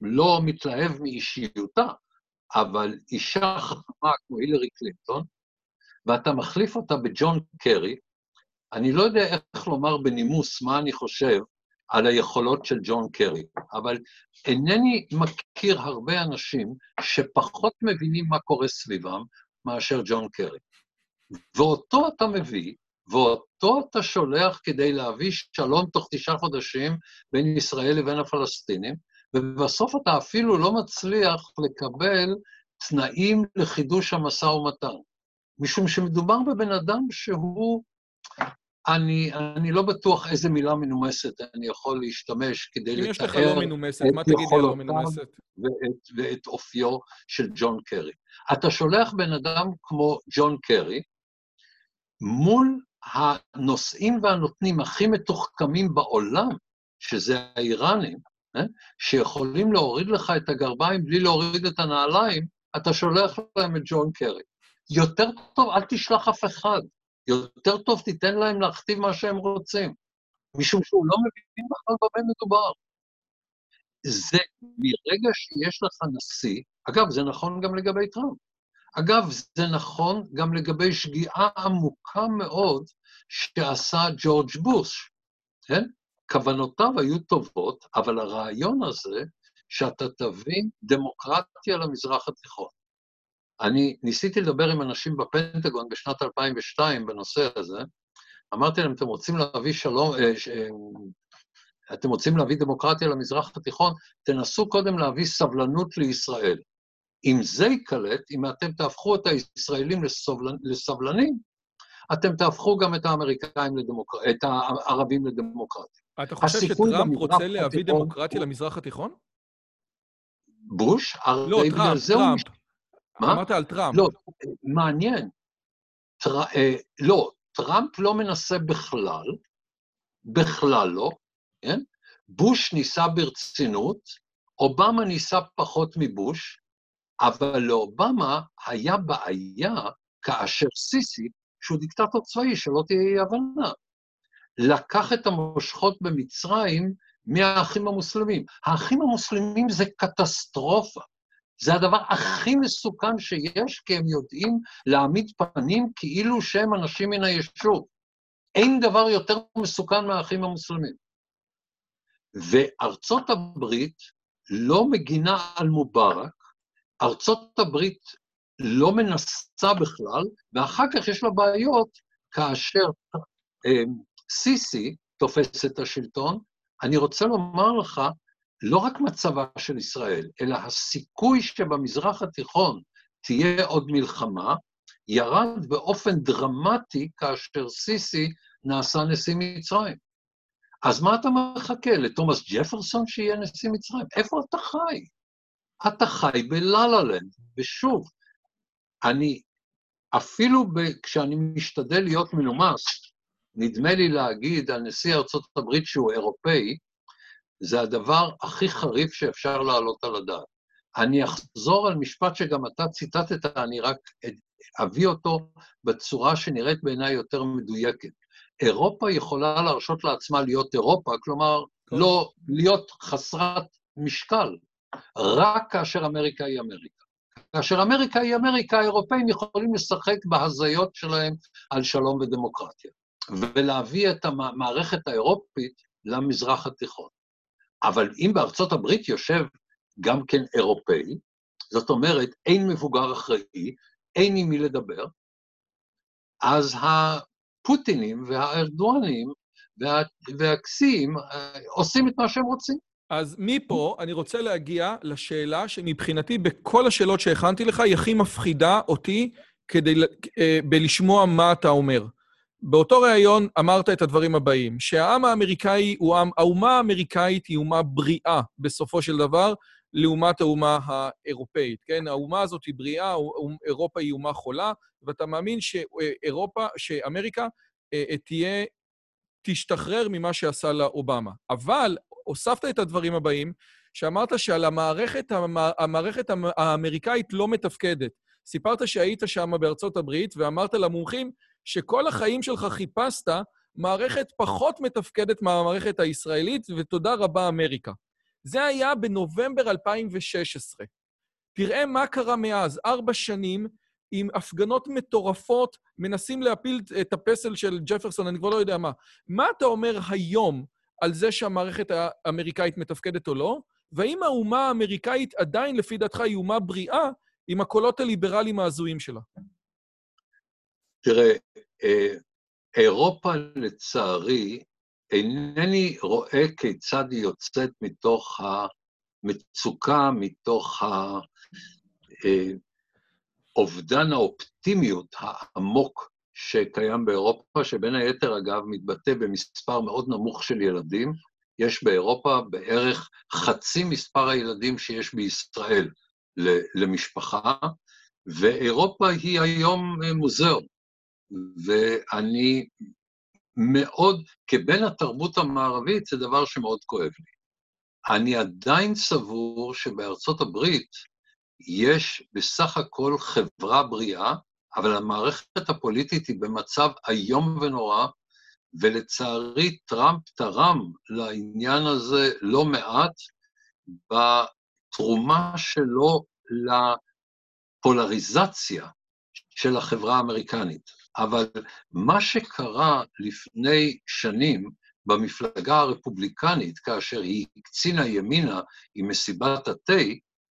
לא מתלהב מאישיותה, אבל אישה חכמה כמו הילרי קלינטון, ואתה מחליף אותה בג'ון קרי, אני לא יודע איך לומר בנימוס מה אני חושב על היכולות של ג'ון קרי, אבל אינני מכיר הרבה אנשים שפחות מבינים מה קורה סביבם מאשר ג'ון קרי. ואותו אתה מביא ואותו אתה שולח כדי להביא שלום תוך תשעה חודשים בין ישראל לבין הפלסטינים, ובסוף אתה אפילו לא מצליח לקבל תנאים לחידוש המשא ומתן. משום שמדובר בבן אדם שהוא, אני, אני לא בטוח איזה מילה מנומסת אני יכול להשתמש כדי לתאר... אם יש לך לא מנומסת, מה תגיד לי לא מנומסת? ואת, ואת אופיו של ג'ון קרי. אתה שולח בן אדם כמו ג'ון קרי מול הנושאים והנותנים הכי מתוחכמים בעולם, שזה האיראנים, אה? שיכולים להוריד לך את הגרביים בלי להוריד את הנעליים, אתה שולח להם את ג'ון קרי. יותר טוב, אל תשלח אף אחד. יותר טוב תיתן להם להכתיב מה שהם רוצים, משום שהוא לא מבין בכלל במה מדובר. זה מרגע שיש לך נשיא, אגב, זה נכון גם לגבי טראמפ. אגב, זה נכון גם לגבי שגיאה עמוקה מאוד שעשה ג'ורג' בוש, כן? כוונותיו היו טובות, אבל הרעיון הזה, שאתה תבין דמוקרטיה למזרח התיכון. אני ניסיתי לדבר עם אנשים בפנטגון בשנת 2002 בנושא הזה, אמרתי להם, אתם רוצים להביא שלום, אה, ש, אה, אתם רוצים להביא דמוקרטיה למזרח התיכון, תנסו קודם להביא סבלנות לישראל. אם זה ייקלט, אם אתם תהפכו את הישראלים לסובלנ... לסבלנים, אתם תהפכו גם את האמריקאים לדמוקרטיה, את הערבים לדמוקרטיה. אתה חושב שטראמפ רוצה להביא דמוקרטיה למזרח התיכון? בוש? לא, טראמפ, טראמפ. מה? אמרת על טראמפ. לא, מעניין. טר... אה, לא, טראמפ לא מנסה בכלל, בכלל לא, כן? בוש ניסה ברצינות, אובמה ניסה פחות מבוש, אבל לאובמה היה בעיה כאשר סיסי, שהוא דיקטטור צבאי, שלא תהיה אי הבנה, לקח את המושכות במצרים מהאחים המוסלמים. האחים המוסלמים זה קטסטרופה. זה הדבר הכי מסוכן שיש, כי הם יודעים להעמיד פנים כאילו שהם אנשים מן היישוב. אין דבר יותר מסוכן מהאחים המוסלמים. וארצות הברית לא מגינה על מובארק, ארצות הברית לא מנסה בכלל, ואחר כך יש לה בעיות כאשר אה, סיסי תופס את השלטון. אני רוצה לומר לך, לא רק מצבה של ישראל, אלא הסיכוי שבמזרח התיכון תהיה עוד מלחמה, ירד באופן דרמטי כאשר סיסי נעשה נשיא מצרים. אז מה אתה מחכה, לתומאס ג'פרסון שיהיה נשיא מצרים? איפה אתה חי? אתה חי בלה-לה-לנד, ושוב, אני, אפילו ב, כשאני משתדל להיות מנומס, נדמה לי להגיד על נשיא ארצות הברית שהוא אירופאי, זה הדבר הכי חריף שאפשר להעלות על הדעת. אני אחזור על משפט שגם אתה ציטטת, אני רק אביא אותו בצורה שנראית בעיניי יותר מדויקת. אירופה יכולה להרשות לעצמה להיות אירופה, כלומר, לא להיות חסרת משקל, רק כאשר אמריקה היא אמריקה. כאשר אמריקה היא אמריקה, האירופאים יכולים לשחק בהזיות שלהם על שלום ודמוקרטיה, ולהביא את המערכת האירופית למזרח התיכון. אבל אם בארצות הברית יושב גם כן אירופאי, זאת אומרת, אין מבוגר אחראי, אין עם מי לדבר, אז הפוטינים והארדואנים וה, אה, עושים את מה שהם רוצים. אז מפה אני רוצה להגיע לשאלה שמבחינתי בכל השאלות שהכנתי לך, היא הכי מפחידה אותי כדי אה, בלשמוע מה אתה אומר. באותו ראיון אמרת את הדברים הבאים, שהעם האמריקאי הוא עם, האומה האמריקאית היא אומה בריאה בסופו של דבר, לעומת האומה האירופאית, כן? האומה הזאת היא בריאה, אירופה היא אומה חולה, ואתה מאמין שאירופה, שאמריקה אה, אה, תהיה, תשתחרר ממה שעשה לה אובמה. אבל הוספת את הדברים הבאים, שאמרת שעל המערכת, המערכת האמריקאית לא מתפקדת. סיפרת שהיית שם בארצות הברית ואמרת למומחים שכל החיים שלך חיפשת מערכת פחות מתפקדת מהמערכת הישראלית, ותודה רבה, אמריקה. זה היה בנובמבר 2016. תראה מה קרה מאז, ארבע שנים, עם הפגנות מטורפות, מנסים להפיל את הפסל של ג'פרסון, אני כבר לא יודע מה. מה אתה אומר היום על זה שהמערכת האמריקאית מתפקדת או לא? והאם האומה האמריקאית עדיין, לפי דעתך, היא אומה בריאה עם הקולות הליברליים ההזויים שלה? תראה, אה, אירופה, לצערי, אינני רואה כיצד היא יוצאת מתוך המצוקה, מתוך אובדן האופטימיות העמוק שקיים באירופה, שבין היתר, אגב, מתבטא במספר מאוד נמוך של ילדים. יש באירופה בערך חצי מספר הילדים שיש בישראל למשפחה, ואירופה היא היום מוזיאום. ואני מאוד, כבן התרבות המערבית, זה דבר שמאוד כואב לי. אני עדיין סבור שבארצות הברית יש בסך הכל חברה בריאה, אבל המערכת הפוליטית היא במצב איום ונורא, ולצערי טראמפ תרם לעניין הזה לא מעט בתרומה שלו לפולריזציה של החברה האמריקנית. אבל מה שקרה לפני שנים במפלגה הרפובליקנית, כאשר היא הקצינה ימינה עם מסיבת התה,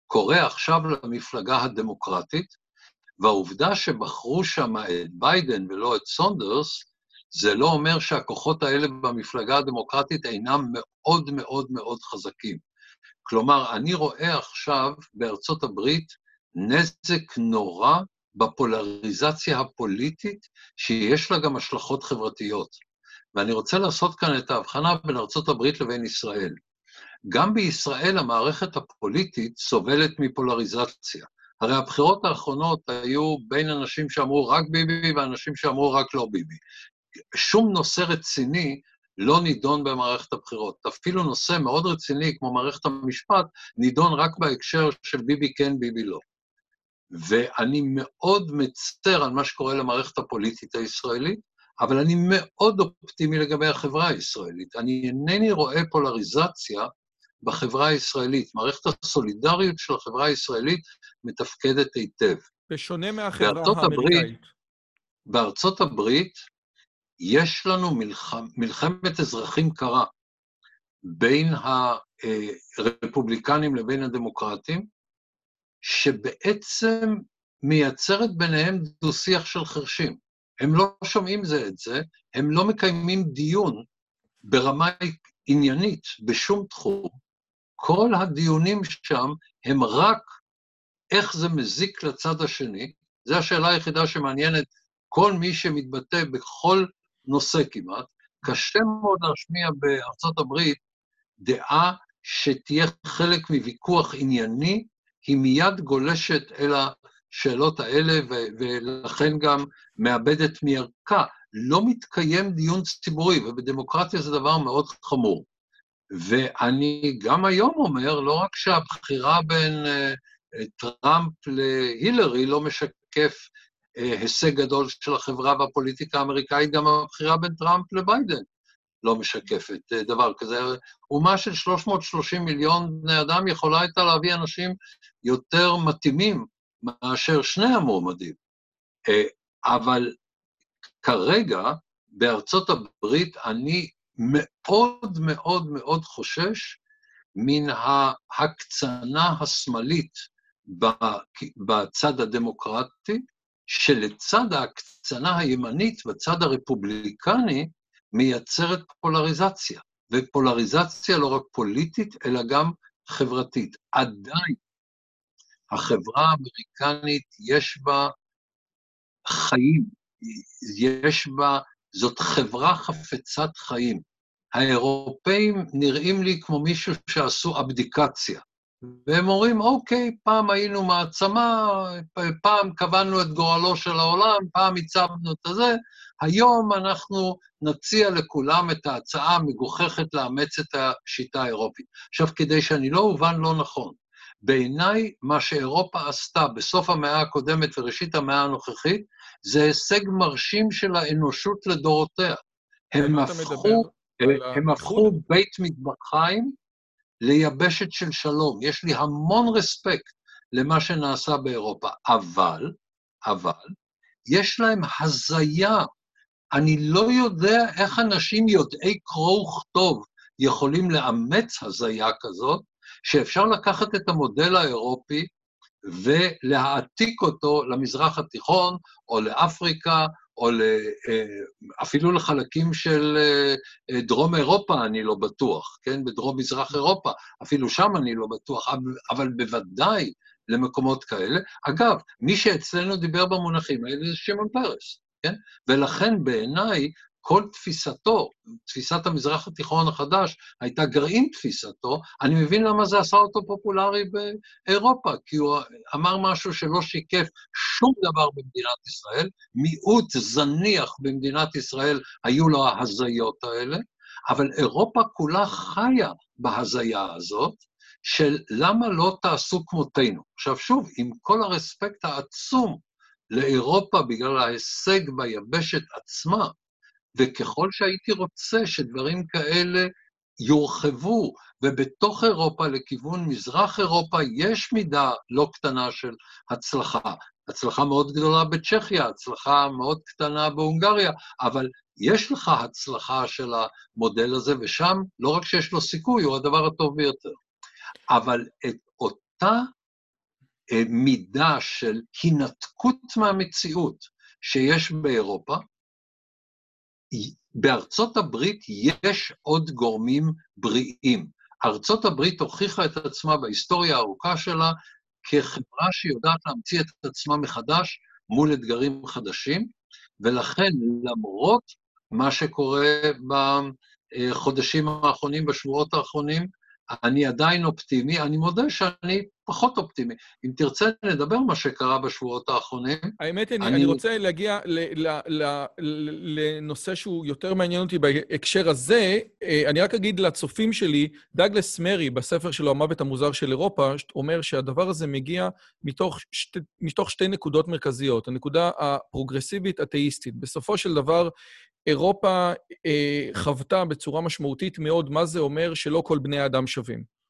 קורה עכשיו למפלגה הדמוקרטית, והעובדה שבחרו שם את ביידן ולא את סונדרס, זה לא אומר שהכוחות האלה במפלגה הדמוקרטית אינם מאוד מאוד מאוד חזקים. כלומר, אני רואה עכשיו בארצות הברית נזק נורא בפולריזציה הפוליטית, שיש לה גם השלכות חברתיות. ואני רוצה לעשות כאן את ההבחנה בין הברית לבין ישראל. גם בישראל המערכת הפוליטית סובלת מפולריזציה. הרי הבחירות האחרונות היו בין אנשים שאמרו רק ביבי ואנשים שאמרו רק לא ביבי. שום נושא רציני לא נידון במערכת הבחירות. אפילו נושא מאוד רציני כמו מערכת המשפט נידון רק בהקשר של ביבי כן, ביבי לא. ואני מאוד מצר על מה שקורה למערכת הפוליטית הישראלית, אבל אני מאוד אופטימי לגבי החברה הישראלית. אני אינני רואה פולריזציה בחברה הישראלית. מערכת הסולידריות של החברה הישראלית מתפקדת היטב. בשונה מהחברה האמריקאית. הברית, בארצות הברית יש לנו מלחמ, מלחמת אזרחים קרה בין הרפובליקנים לבין הדמוקרטים, שבעצם מייצרת ביניהם דו-שיח של חרשים. הם לא שומעים זה את זה, הם לא מקיימים דיון ברמה עניינית בשום תחום. כל הדיונים שם הם רק איך זה מזיק לצד השני. זו השאלה היחידה שמעניינת כל מי שמתבטא בכל נושא כמעט. קשה מאוד להשמיע בארצות הברית דעה שתהיה חלק מוויכוח ענייני, היא מיד גולשת אל השאלות האלה, ולכן גם מאבדת מערכה. לא מתקיים דיון ציבורי, ובדמוקרטיה זה דבר מאוד חמור. ואני גם היום אומר, לא רק שהבחירה בין uh, טראמפ להילרי לא משקף uh, הישג גדול של החברה והפוליטיקה האמריקאית, גם הבחירה בין טראמפ לביידן לא משקפת uh, דבר כזה. אומה של 330 מיליון בני אדם יכולה הייתה להביא אנשים יותר מתאימים מאשר שני המועמדים. Uh, אבל כרגע, בארצות הברית, אני מאוד מאוד מאוד חושש מן ההקצנה השמאלית בצד הדמוקרטי, שלצד ההקצנה הימנית בצד הרפובליקני מייצרת פולריזציה, ופולריזציה לא רק פוליטית, אלא גם חברתית. עדיין החברה האמריקנית יש בה חיים, יש בה זאת חברה חפצת חיים. האירופאים נראים לי כמו מישהו שעשו אבדיקציה. והם אומרים, אוקיי, פעם היינו מעצמה, פעם קבענו את גורלו של העולם, פעם הצבנו את הזה, היום אנחנו נציע לכולם את ההצעה המגוחכת לאמץ את השיטה האירופית. עכשיו, כדי שאני לא אובן לא נכון, בעיניי, מה שאירופה עשתה בסוף המאה הקודמת וראשית המאה הנוכחית, זה הישג מרשים של האנושות לדורותיה. הם הפכו, הם הפכו בית מטבחיים ליבשת של שלום. יש לי המון רספקט למה שנעשה באירופה, אבל, אבל, יש להם הזיה. אני לא יודע איך אנשים יודעי קרוא וכתוב יכולים לאמץ הזיה כזאת, שאפשר לקחת את המודל האירופי ולהעתיק אותו למזרח התיכון, או לאפריקה, או אה, אפילו לחלקים של אה, דרום אירופה, אני לא בטוח, כן? בדרום-מזרח אירופה, אפילו שם אני לא בטוח, אבל בוודאי למקומות כאלה. אגב, מי שאצלנו דיבר במונחים האלה זה שמעון פרס, כן? ולכן בעיניי כל תפיסתו, תפיסת המזרח התיכון החדש, הייתה גרעין תפיסתו, אני מבין למה זה עשה אותו פופולרי באירופה, כי הוא אמר משהו שלא שיקף שום דבר במדינת ישראל, מיעוט זניח במדינת ישראל היו לו ההזיות האלה, אבל אירופה כולה חיה בהזיה הזאת, של למה לא תעשו כמותנו. עכשיו שוב, עם כל הרספקט העצום לאירופה בגלל ההישג ביבשת עצמה, וככל שהייתי רוצה שדברים כאלה יורחבו, ובתוך אירופה, לכיוון מזרח אירופה, יש מידה לא קטנה של הצלחה. הצלחה מאוד גדולה בצ'כיה, הצלחה מאוד קטנה בהונגריה, אבל יש לך הצלחה של המודל הזה, ושם לא רק שיש לו סיכוי, הוא הדבר הטוב ביותר. אבל את אותה אה, מידה של הנתקות מהמציאות שיש באירופה, בארצות הברית יש עוד גורמים בריאים. ארצות הברית הוכיחה את עצמה בהיסטוריה הארוכה שלה כחברה שיודעת להמציא את עצמה מחדש מול אתגרים חדשים, ולכן למרות מה שקורה בחודשים האחרונים, בשבועות האחרונים, אני עדיין אופטימי, אני מודה שאני פחות אופטימי. אם תרצה, נדבר מה שקרה בשבועות האחרונים. האמת, אני, אני... אני רוצה להגיע ל, ל, ל, לנושא שהוא יותר מעניין אותי בהקשר הזה. אה, אני רק אגיד לצופים שלי, דאגלס מרי, בספר שלו, המוות המוזר של אירופה, אומר שהדבר הזה מגיע מתוך, שת, מתוך שתי נקודות מרכזיות. הנקודה הפרוגרסיבית אתאיסטית. בסופו של דבר, אירופה אה, חוותה בצורה משמעותית מאוד מה זה אומר שלא כל בני האדם שווים.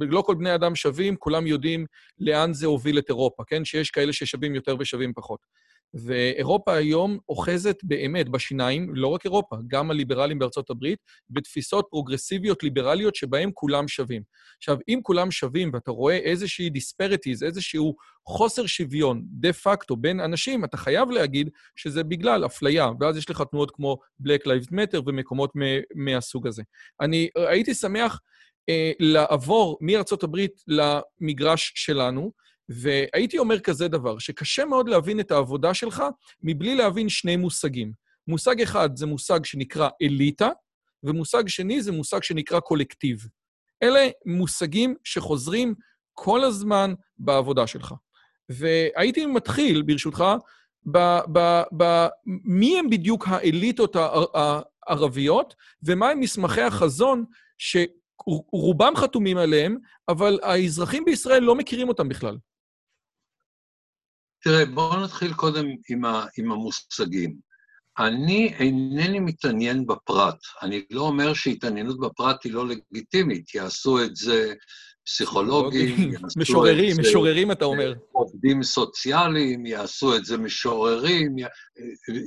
ולא כל בני אדם שווים, כולם יודעים לאן זה הוביל את אירופה, כן? שיש כאלה ששווים יותר ושווים פחות. ואירופה היום אוחזת באמת בשיניים, לא רק אירופה, גם הליברלים בארצות הברית, בתפיסות פרוגרסיביות ליברליות שבהן כולם שווים. עכשיו, אם כולם שווים ואתה רואה איזושהי disparities, איזשהו חוסר שוויון דה פקטו בין אנשים, אתה חייב להגיד שזה בגלל אפליה, ואז יש לך תנועות כמו Black Lives Matter ומקומות מהסוג הזה. אני הייתי שמח לעבור מארצות הברית למגרש שלנו, והייתי אומר כזה דבר, שקשה מאוד להבין את העבודה שלך מבלי להבין שני מושגים. מושג אחד זה מושג שנקרא אליטה, ומושג שני זה מושג שנקרא קולקטיב. אלה מושגים שחוזרים כל הזמן בעבודה שלך. והייתי מתחיל, ברשותך, ב, ב, ב, מי הם בדיוק האליטות הערביות, ומהם מסמכי החזון שרובם חתומים עליהם, אבל האזרחים בישראל לא מכירים אותם בכלל. תראה, בואו נתחיל קודם עם, ה, עם המושגים. אני אינני מתעניין בפרט. אני לא אומר שהתעניינות בפרט היא לא לגיטימית, יעשו את זה פסיכולוגים, משוררים, את זה... משוררים אתה אומר. עובדים סוציאליים, יעשו את זה משוררים. י...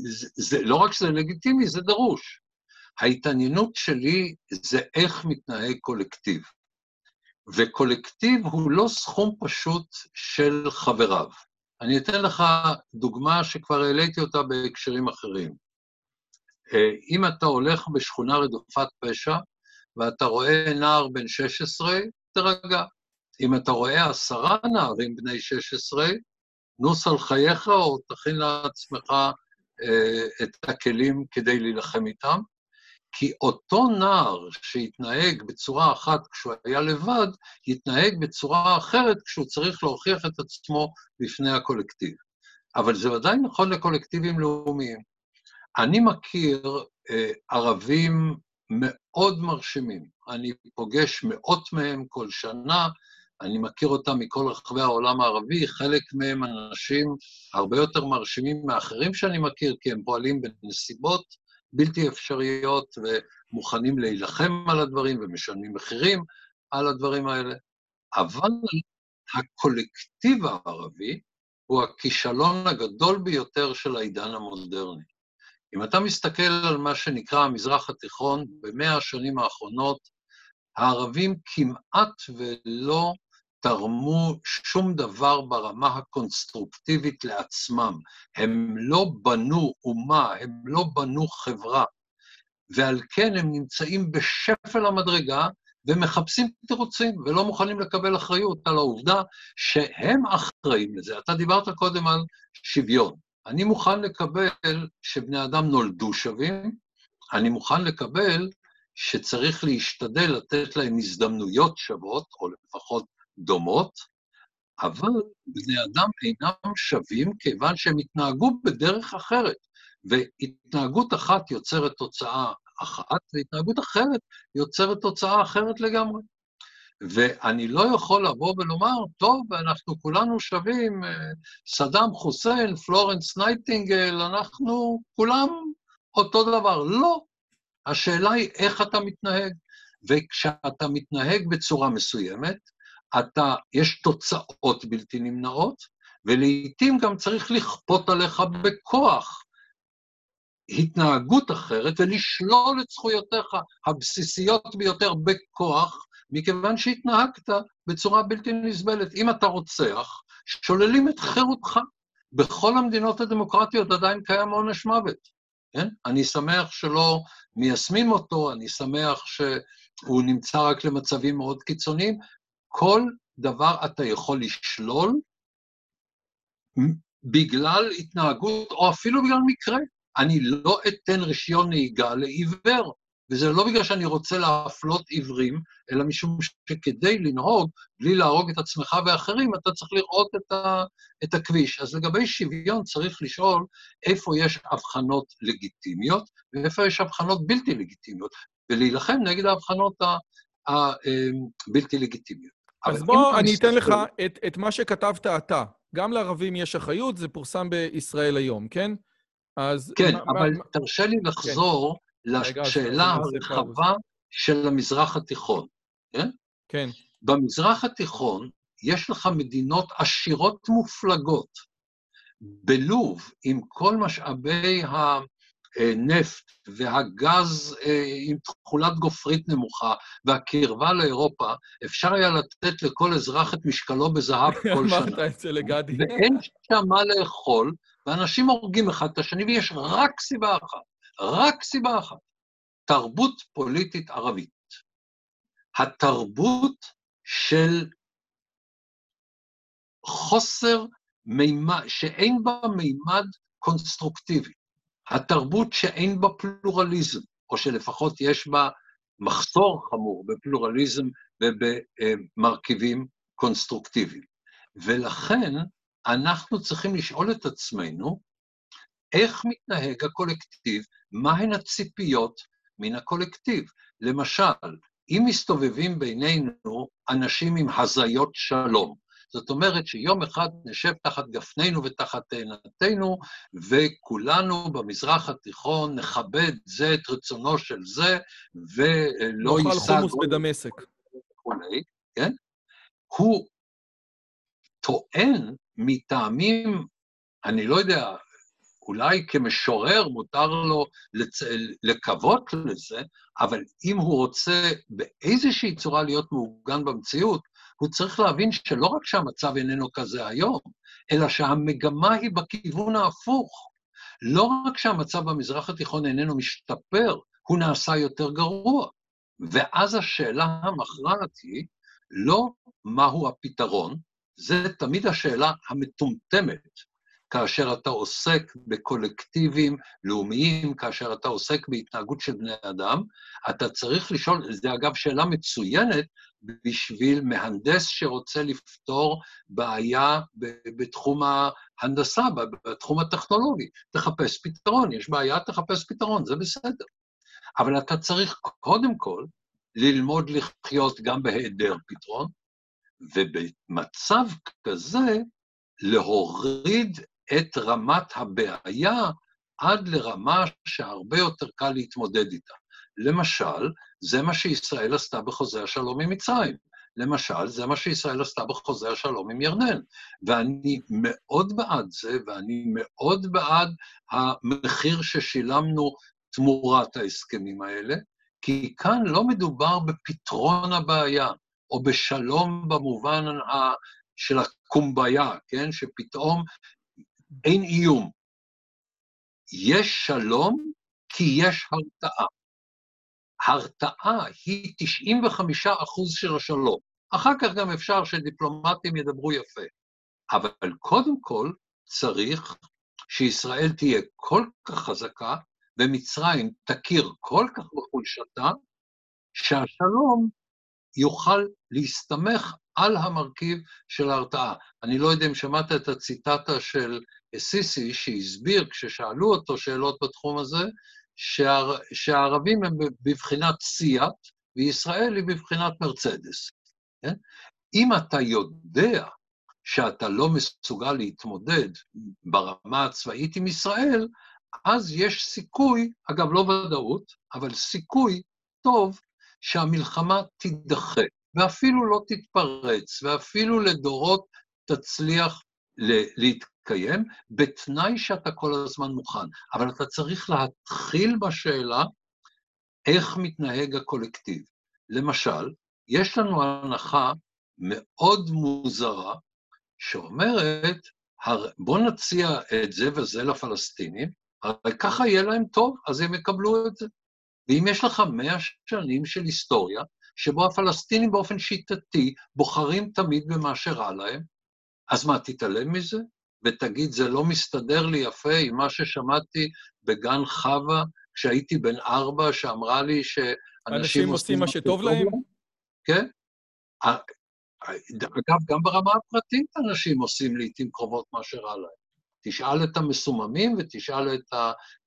זה, זה, לא רק שזה לגיטימי, זה דרוש. ההתעניינות שלי זה איך מתנהג קולקטיב. וקולקטיב הוא לא סכום פשוט של חבריו. אני אתן לך דוגמה שכבר העליתי אותה בהקשרים אחרים. אה, אם אתה הולך בשכונה רדופת פשע ואתה רואה נער בן 16, תרגע. אם אתה רואה עשרה נערים בני 16, נוס על חייך או תכין לעצמך אה, את הכלים כדי להילחם איתם. כי אותו נער שהתנהג בצורה אחת כשהוא היה לבד, יתנהג בצורה אחרת כשהוא צריך להוכיח את עצמו בפני הקולקטיב. אבל זה עדיין נכון לקולקטיבים לאומיים. אני מכיר אה, ערבים מאוד מרשימים. אני פוגש מאות מהם כל שנה, אני מכיר אותם מכל רחבי העולם הערבי, חלק מהם אנשים הרבה יותר מרשימים מאחרים שאני מכיר, כי הם פועלים בנסיבות בלתי אפשריות ומוכנים להילחם על הדברים ומשלמים מחירים על הדברים האלה. אבל הקולקטיב הערבי הוא הכישלון הגדול ביותר של העידן המודרני. אם אתה מסתכל על מה שנקרא המזרח התיכון, במאה השנים האחרונות, הערבים כמעט ולא תרמו שום דבר ברמה הקונסטרוקטיבית לעצמם. הם לא בנו אומה, הם לא בנו חברה, ועל כן הם נמצאים בשפל המדרגה ומחפשים תירוצים ולא מוכנים לקבל אחריות על העובדה שהם אחראים לזה. אתה דיברת קודם על שוויון. אני מוכן לקבל שבני אדם נולדו שווים, אני מוכן לקבל שצריך להשתדל לתת להם הזדמנויות שוות, או לפחות דומות, אבל בני אדם אינם שווים כיוון שהם התנהגו בדרך אחרת, והתנהגות אחת יוצרת תוצאה אחת, והתנהגות אחרת יוצרת תוצאה אחרת לגמרי. ואני לא יכול לבוא ולומר, טוב, אנחנו כולנו שווים, סדאם חוסיין, פלורנס נייטינגל, אנחנו כולם אותו דבר. לא. השאלה היא איך אתה מתנהג. וכשאתה מתנהג בצורה מסוימת, אתה, יש תוצאות בלתי נמנעות, ולעיתים גם צריך לכפות עליך בכוח התנהגות אחרת ולשלול את זכויותיך הבסיסיות ביותר בכוח, מכיוון שהתנהגת בצורה בלתי נסבלת. אם אתה רוצח, שוללים את חירותך. בכל המדינות הדמוקרטיות עדיין קיים עונש מוות. כן? אני שמח שלא מיישמים אותו, אני שמח שהוא נמצא רק למצבים מאוד קיצוניים. כל דבר אתה יכול לשלול בגלל התנהגות, או אפילו בגלל מקרה. אני לא אתן רישיון נהיגה לעיוור. וזה לא בגלל שאני רוצה להפלות עיוורים, אלא משום שכדי לנהוג, בלי להרוג את עצמך ואחרים, אתה צריך לראות את, ה, את הכביש. אז לגבי שוויון צריך לשאול איפה יש הבחנות לגיטימיות ואיפה יש הבחנות בלתי לגיטימיות, ולהילחם נגד ההבחנות הבלתי אמ, לגיטימיות. אז בוא, אני אתן לך את, את מה שכתבת אתה. גם לערבים יש אחריות, זה פורסם בישראל היום, כן? אז... כן, מה, אבל מה... תרשה לי לחזור כן. לשאלה הרחבה של המזרח התיכון, כן? כן. במזרח התיכון יש לך מדינות עשירות מופלגות. בלוב, עם כל משאבי הנפט והגז אה, עם תכולת גופרית נמוכה והקרבה לאירופה, אפשר היה לתת לכל אזרח את משקלו בזהב כל שנה. אמרת את זה לגדי. ואין שם מה לאכול, ואנשים הורגים אחד את השני, ויש רק סיבה אחת. רק סיבה אחת, תרבות פוליטית ערבית. התרבות של חוסר מימד, שאין בה מימד קונסטרוקטיבי, התרבות שאין בה פלורליזם, או שלפחות יש בה מחסור חמור בפלורליזם ובמרכיבים קונסטרוקטיביים. ולכן אנחנו צריכים לשאול את עצמנו, איך מתנהג הקולקטיב מהן הציפיות מן הקולקטיב. למשל, אם מסתובבים בינינו אנשים עם הזיות שלום, זאת אומרת שיום אחד נשב תחת גפנינו ותחת תאנתנו, וכולנו במזרח התיכון נכבד זה את רצונו של זה, ולא יישא... נאכל חומוס בדמשק. וכולי, כן? הוא טוען מטעמים, אני לא יודע, אולי כמשורר מותר לו לצ... לקוות לזה, אבל אם הוא רוצה באיזושהי צורה להיות מעוגן במציאות, הוא צריך להבין שלא רק שהמצב איננו כזה היום, אלא שהמגמה היא בכיוון ההפוך. לא רק שהמצב במזרח התיכון איננו משתפר, הוא נעשה יותר גרוע. ואז השאלה המכרעת היא לא מהו הפתרון, זה תמיד השאלה המטומטמת כאשר אתה עוסק בקולקטיבים לאומיים, כאשר אתה עוסק בהתנהגות של בני אדם, אתה צריך לשאול, זו אגב שאלה מצוינת בשביל מהנדס שרוצה לפתור בעיה בתחום ההנדסה, בתחום הטכנולוגי. תחפש פתרון, יש בעיה, תחפש פתרון, זה בסדר. אבל אתה צריך קודם כל ללמוד לחיות גם בהיעדר פתרון, ובמצב כזה, להוריד את רמת הבעיה עד לרמה שהרבה יותר קל להתמודד איתה. למשל, זה מה שישראל עשתה בחוזה השלום עם מצרים. למשל, זה מה שישראל עשתה בחוזה השלום עם ירדן. ואני מאוד בעד זה, ואני מאוד בעד המחיר ששילמנו תמורת ההסכמים האלה, כי כאן לא מדובר בפתרון הבעיה, או בשלום במובן. של הקומביה, כן? שפתאום אין איום. יש שלום כי יש הרתעה. הרתעה היא 95 אחוז של השלום. אחר כך גם אפשר שדיפלומטים ידברו יפה. אבל קודם כל צריך שישראל תהיה כל כך חזקה, ומצרים תכיר כל כך בחולשתה, שהשלום יוכל להסתמך על המרכיב של ההרתעה. אני לא יודע אם שמעת את הציטטה של סיסי, שהסביר, כששאלו אותו שאלות בתחום הזה, שהער, שהערבים הם בבחינת סיאט, וישראל היא בבחינת מרצדס. כן? אם אתה יודע שאתה לא מסוגל להתמודד ברמה הצבאית עם ישראל, אז יש סיכוי, אגב, לא ודאות, אבל סיכוי טוב שהמלחמה תידחה, ואפילו לא תתפרץ, ואפילו לדורות תצליח להתקיים, בתנאי שאתה כל הזמן מוכן. אבל אתה צריך להתחיל בשאלה איך מתנהג הקולקטיב. למשל, יש לנו הנחה מאוד מוזרה, שאומרת, בואו נציע את זה וזה לפלסטינים, הרי ככה יהיה להם טוב, אז הם יקבלו את זה. ואם יש לך מאה שנים של היסטוריה, שבו הפלסטינים באופן שיטתי בוחרים תמיד במה שרע להם, אז מה, תתעלם מזה? ותגיד, זה לא מסתדר לי יפה עם מה ששמעתי בגן חווה כשהייתי בן ארבע, שאמרה לי שאנשים אנשים עושים מה שטוב להם? כן. אגב, גם ברמה הפרטית אנשים עושים לעיתים קרובות מה שרע להם. תשאל את המסוממים ותשאל את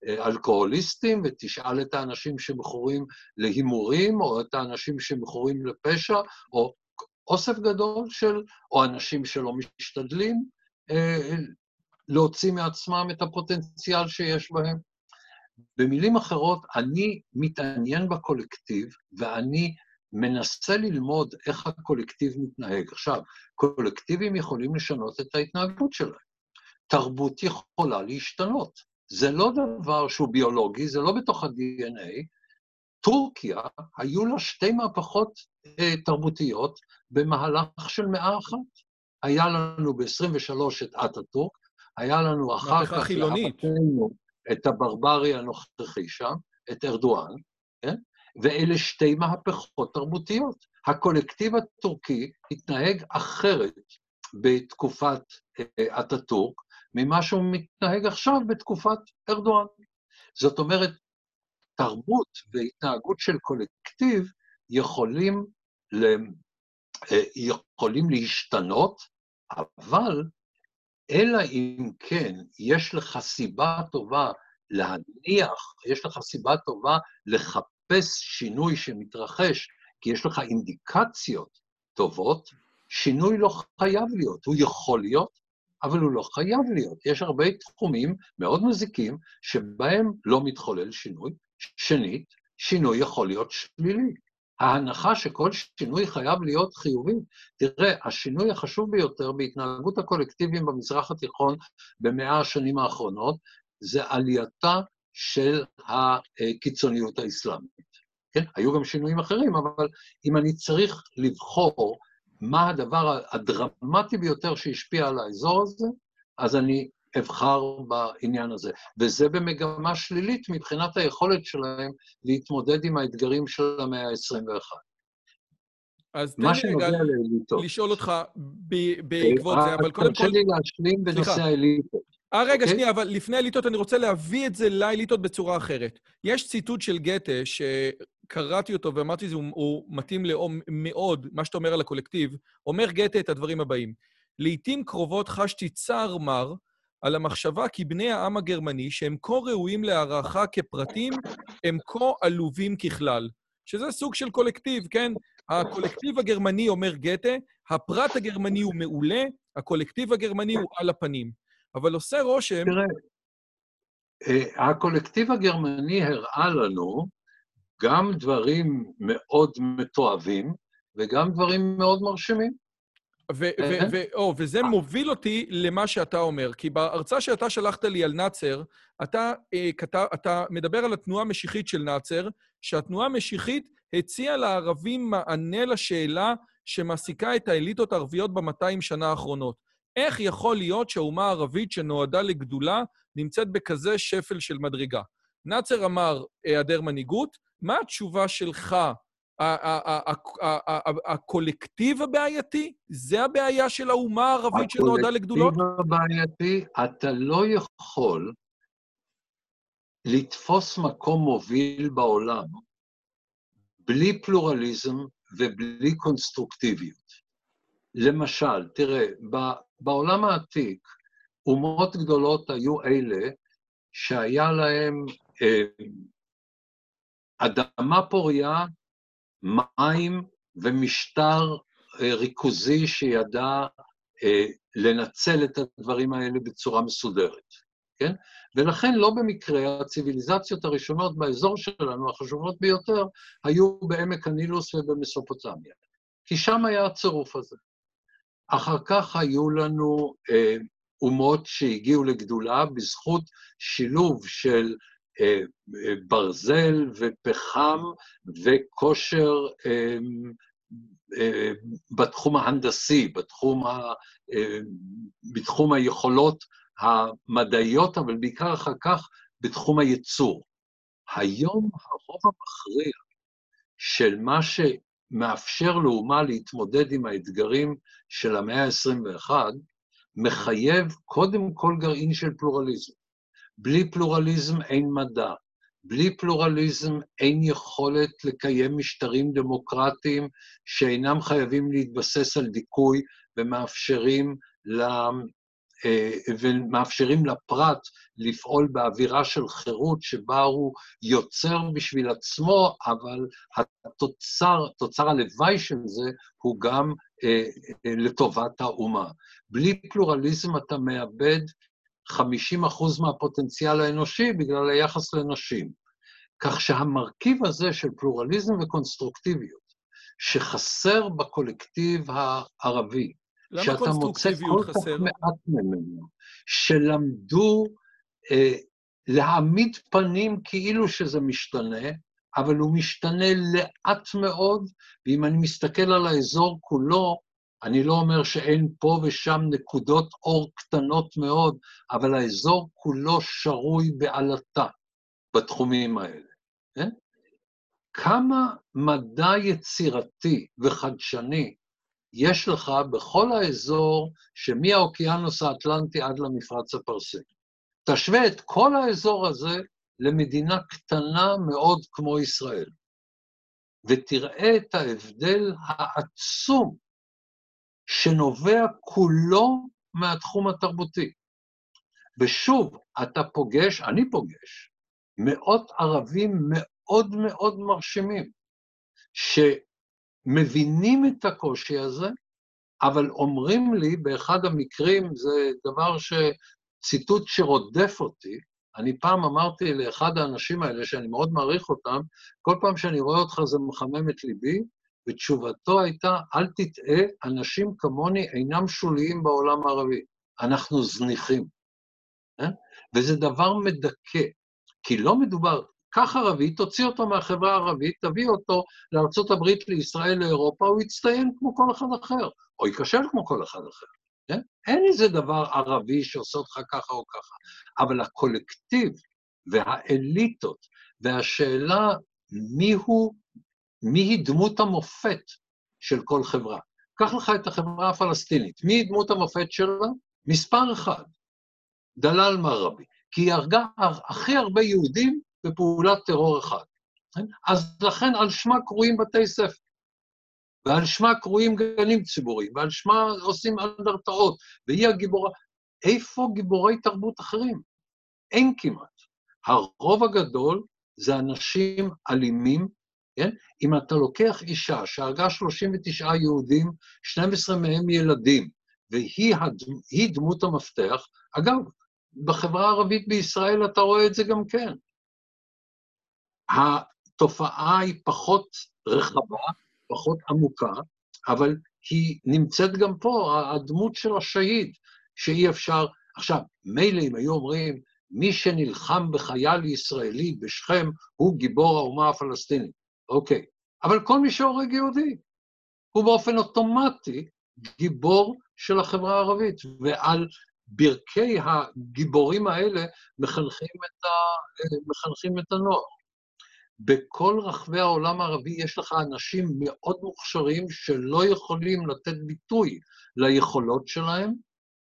האלכוהוליסטים ותשאל את האנשים שמכורים להימורים, או את האנשים שמכורים לפשע, או אוסף גדול של, או אנשים שלא משתדלים אה, להוציא מעצמם את הפוטנציאל שיש בהם. במילים אחרות, אני מתעניין בקולקטיב, ואני מנסה ללמוד איך הקולקטיב מתנהג. עכשיו, קולקטיבים יכולים לשנות את ההתנהגות שלהם. תרבות יכולה להשתנות. זה לא דבר שהוא ביולוגי, זה לא בתוך ה-DNA. טורקיה, היו לה שתי מהפכות אה, תרבותיות במהלך של מאה אחת. היה לנו ב-23 את אטאטורק, היה לנו אחר כך, חילונית. את הברברי הנוכחי שם, את ארדואן, כן? ואלה שתי מהפכות תרבותיות. הקולקטיב הטורקי התנהג אחרת בתקופת אה, אטאטורק ממה שהוא מתנהג עכשיו בתקופת ארדואן. זאת אומרת, תרבות והתנהגות של קולקטיב יכולים, ל... אה, יכולים להשתנות, אבל אלא אם כן יש לך סיבה טובה להניח, יש לך סיבה טובה לחפש שינוי שמתרחש, כי יש לך אינדיקציות טובות, שינוי לא חייב להיות. הוא יכול להיות, אבל הוא לא חייב להיות. יש הרבה תחומים מאוד מזיקים שבהם לא מתחולל שינוי. שנית, שינוי יכול להיות שלילי. ההנחה שכל שינוי חייב להיות חיובי, תראה, השינוי החשוב ביותר בהתנהגות הקולקטיביים במזרח התיכון במאה השנים האחרונות, זה עלייתה של הקיצוניות האסלאמית. כן? היו גם שינויים אחרים, אבל אם אני צריך לבחור מה הדבר הדרמטי ביותר שהשפיע על האזור הזה, אז אני אבחר בעניין הזה. וזה במגמה שלילית מבחינת היכולת שלהם להתמודד עם האתגרים של המאה ה-21. אז תן לי רגע לשאול אותך בעקבות זה, אבל קודם כל... תרשה לי להשלים בנושא האליטות. אה, רגע, אוקיי? שנייה, אבל לפני האליטות אני רוצה להביא את זה לאליטות בצורה אחרת. יש ציטוט של גתה, שקראתי אותו ואמרתי, הוא מתאים מאוד, מה שאתה אומר על הקולקטיב. אומר גתה את הדברים הבאים: לעתים קרובות חשתי צער מר על המחשבה כי בני העם הגרמני, שהם כה ראויים להערכה כפרטים, הם כה עלובים ככלל. שזה סוג של קולקטיב, כן? הקולקטיב הגרמני, אומר גתה, הפרט הגרמני הוא מעולה, הקולקטיב הגרמני הוא על הפנים. אבל עושה רושם... תראה, אה, הקולקטיב הגרמני הראה לנו גם דברים מאוד מתועבים וגם דברים מאוד מרשימים. וזה מוביל אותי למה שאתה אומר, כי בהרצאה שאתה שלחת לי על נאצר, אתה, אה, כתב, אתה מדבר על התנועה המשיחית של נאצר, שהתנועה המשיחית הציעה לערבים מענה לשאלה שמעסיקה את האליטות הערביות ב-200 שנה האחרונות. איך יכול להיות שהאומה הערבית שנועדה לגדולה נמצאת בכזה שפל של מדרגה? נאצר אמר, היעדר מנהיגות, מה התשובה שלך הקולקטיב הבעייתי? זה הבעיה של האומה הערבית שנועדה לגדולות? הקולקטיב הבעייתי, אתה לא יכול לתפוס מקום מוביל בעולם בלי פלורליזם ובלי קונסטרוקטיביות. למשל, תראה, בעולם העתיק, אומות גדולות היו אלה שהיה להם אה, אדמה פוריה מים ומשטר אה, ריכוזי שידע אה, לנצל את הדברים האלה בצורה מסודרת, כן? ולכן לא במקרה הציוויליזציות הראשונות באזור שלנו, החשובות ביותר, היו בעמק הנילוס ובמסופוטמיה, כי שם היה הצירוף הזה. אחר כך היו לנו אה, אומות שהגיעו לגדולה בזכות שילוב של ברזל ופחם וכושר אה, בתחום ההנדסי, בתחום, ה, בתחום היכולות המדעיות, אבל בעיקר אחר כך בתחום הייצור. היום הרוב המכריע של מה שמאפשר לאומה להתמודד עם האתגרים של המאה ה-21, מחייב קודם כל גרעין של פלורליזם. בלי פלורליזם אין מדע, בלי פלורליזם אין יכולת לקיים משטרים דמוקרטיים שאינם חייבים להתבסס על דיכוי ומאפשרים, לה, אה, ומאפשרים לפרט לפעול באווירה של חירות שבה הוא יוצר בשביל עצמו, אבל התוצר, תוצר הלוואי של זה הוא גם אה, אה, לטובת האומה. בלי פלורליזם אתה מאבד 50 אחוז מהפוטנציאל האנושי בגלל היחס לנשים. כך שהמרכיב הזה של פלורליזם וקונסטרוקטיביות, שחסר בקולקטיב הערבי, שאתה מוצא כל כך מעט ממנו, שלמדו אה, להעמיד פנים כאילו שזה משתנה, אבל הוא משתנה לאט מאוד, ואם אני מסתכל על האזור כולו, אני לא אומר שאין פה ושם נקודות אור קטנות מאוד, אבל האזור כולו שרוי בעלטה בתחומים האלה. כן? כמה מדע יצירתי וחדשני יש לך בכל האזור שמהאוקיינוס האטלנטי עד למפרץ הפרסי. תשווה את כל האזור הזה למדינה קטנה מאוד כמו ישראל, ותראה את ההבדל העצום שנובע כולו מהתחום התרבותי. ושוב, אתה פוגש, אני פוגש, מאות ערבים מאוד מאוד מרשימים, שמבינים את הקושי הזה, אבל אומרים לי, באחד המקרים, זה דבר ש... ציטוט שרודף אותי, אני פעם אמרתי לאחד האנשים האלה, שאני מאוד מעריך אותם, כל פעם שאני רואה אותך זה מחמם את ליבי, ותשובתו הייתה, אל תטעה, אנשים כמוני אינם שוליים בעולם הערבי, אנחנו זניחים. אה? וזה דבר מדכא, כי לא מדובר, קח ערבי, תוציא אותו מהחברה הערבית, תביא אותו לארה"ב, לישראל, לאירופה, הוא יצטיין כמו כל אחד אחר, או ייכשל כמו כל אחד אחר. כן? אין איזה דבר ערבי שעושה אותך ככה או ככה, אבל הקולקטיב והאליטות והשאלה מיהו, מיהי דמות המופת של כל חברה. קח לך את החברה הפלסטינית, מי דמות המופת שלה? מספר אחד, דלאל מרבי, כי היא הרגה הכי הרבה יהודים בפעולת טרור אחד. כן? אז לכן על שמה קרויים בתי ספר. ועל שמה קרויים גנים ציבוריים, ועל שמה עושים אנדרטאות, והיא הגיבורה. איפה גיבורי תרבות אחרים? אין כמעט. הרוב הגדול זה אנשים אלימים, כן? אם אתה לוקח אישה שהרגה 39 יהודים, 12 מהם ילדים, והיא הד... דמות המפתח, אגב, בחברה הערבית בישראל אתה רואה את זה גם כן. התופעה היא פחות רחבה, פחות עמוקה, אבל היא נמצאת גם פה, הדמות של השהיד, שאי אפשר... עכשיו, מילא אם היו אומרים, מי שנלחם בחייל ישראלי בשכם הוא גיבור האומה הפלסטינית. אוקיי, אבל כל מי שהורג יהודי הוא באופן אוטומטי גיבור של החברה הערבית, ועל ברכי הגיבורים האלה מחנכים את, ה... מחנכים את הנוער. בכל רחבי העולם הערבי יש לך אנשים מאוד מוכשרים שלא יכולים לתת ביטוי ליכולות שלהם,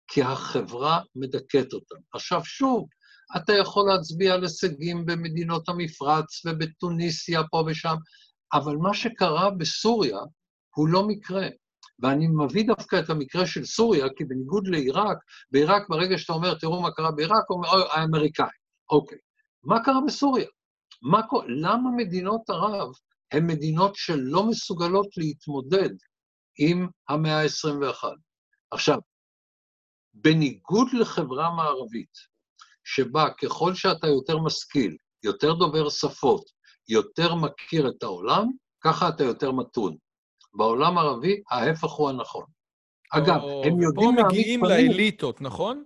כי החברה מדכאת אותם. עכשיו, שוב, אתה יכול להצביע על הישגים במדינות המפרץ ובטוניסיה, פה ושם, אבל מה שקרה בסוריה הוא לא מקרה. ואני מביא דווקא את המקרה של סוריה, כי בניגוד לעיראק, בעיראק, ברגע שאתה אומר, תראו מה קרה בעיראק, אומר, האמריקאים. אוקיי. מה קרה בסוריה? מה, למה מדינות ערב הן מדינות שלא מסוגלות להתמודד עם המאה ה-21? עכשיו, בניגוד לחברה מערבית, שבה ככל שאתה יותר משכיל, יותר דובר שפות, יותר מכיר את העולם, ככה אתה יותר מתון. בעולם הערבי, ההפך הוא הנכון. אגב, הם יודעים... פה מגיעים לאליטות, נכון?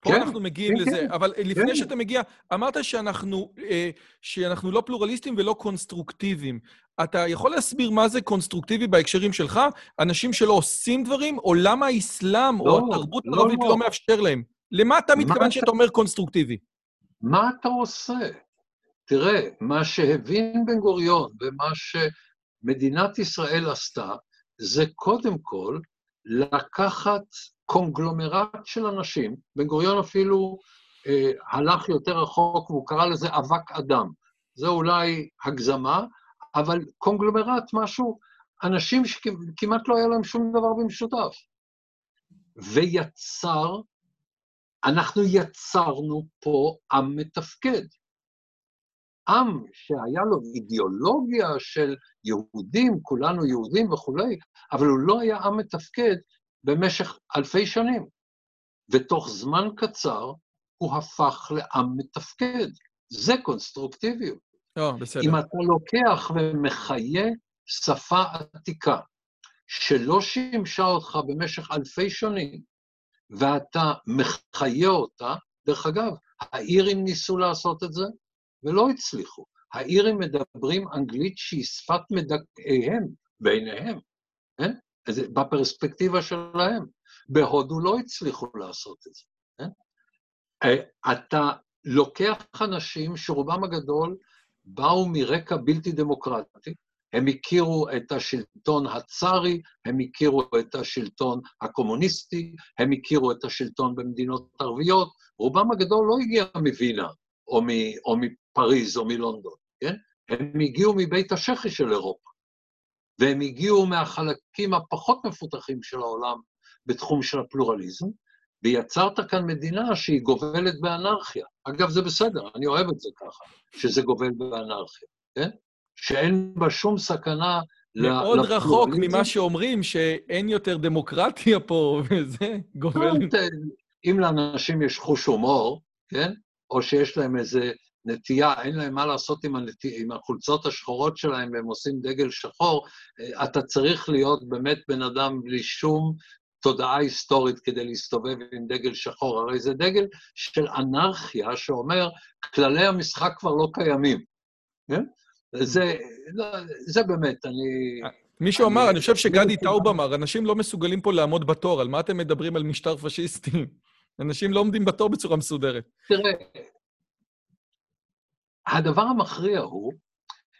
פה כן, אנחנו מגיעים כן, לזה. כן, אבל כן. לפני שאתה מגיע, אמרת שאנחנו, אה, שאנחנו לא פלורליסטים ולא קונסטרוקטיביים. אתה יכול להסביר מה זה קונסטרוקטיבי בהקשרים שלך? אנשים שלא עושים דברים, או למה האסלאם לא, או התרבות לא, הערבית לא, לא. לא מאפשר להם? למה אתה מתכוון שאתה אומר קונסטרוקטיבי? מה אתה עושה? תראה, מה שהבין בן גוריון ומה שמדינת ישראל עשתה, זה קודם כל לקחת קונגלומרט של אנשים, בן גוריון אפילו אה, הלך יותר רחוק והוא קרא לזה אבק אדם. זה אולי הגזמה, אבל קונגלומרט, משהו, אנשים שכמעט לא היה להם שום דבר במשותף. ויצר, אנחנו יצרנו פה עם מתפקד. עם שהיה לו אידיאולוגיה של יהודים, כולנו יהודים וכולי, אבל הוא לא היה עם מתפקד במשך אלפי שנים. ותוך זמן קצר הוא הפך לעם מתפקד. זה קונסטרוקטיביות. לא, בסדר. אם אתה לוקח ומחיה שפה עתיקה, שלא שימשה אותך במשך אלפי שנים, ואתה מחיה אותה, דרך אגב, האירים ניסו לעשות את זה ולא הצליחו. האירים מדברים אנגלית שהיא שפת מדכאיהם בעיניהם, כן? בפרספקטיבה שלהם. בהודו לא הצליחו לעשות את זה. כן? אה, אתה לוקח אנשים שרובם הגדול באו מרקע בלתי דמוקרטי, הם הכירו את השלטון הצארי, הם הכירו את השלטון הקומוניסטי, הם הכירו את השלטון במדינות ערביות, רובם הגדול לא הגיע מווינה, או, מ, או מפריז, או מלונדון, כן? הם הגיעו מבית השחי של אירופה, והם הגיעו מהחלקים הפחות מפותחים של העולם בתחום של הפלורליזם, ויצרת כאן מדינה שהיא גובלת באנרכיה. אגב, זה בסדר, אני אוהב את זה ככה, שזה גובל באנרכיה, כן? שאין בה שום סכנה מאוד רחוק ממה שאומרים, שאין יותר דמוקרטיה פה, וזה גובל... אם לאנשים יש חוש הומור, כן? או שיש להם איזה נטייה, אין להם מה לעשות עם, הנת... עם החולצות השחורות שלהם והם עושים דגל שחור, אה, אתה צריך להיות באמת בן אדם בלי שום תודעה היסטורית כדי להסתובב עם דגל שחור. הרי זה דגל של אנרכיה שאומר, כללי המשחק כבר לא קיימים. כן? זה, לא, זה באמת, אני... מישהו אני... אמר, אני חושב שגדי טאוב אמר, אנשים לא מסוגלים פה לעמוד בתור, על מה אתם מדברים על משטר פשיסטי? אנשים לא עומדים בתור בצורה מסודרת. תראה, הדבר המכריע הוא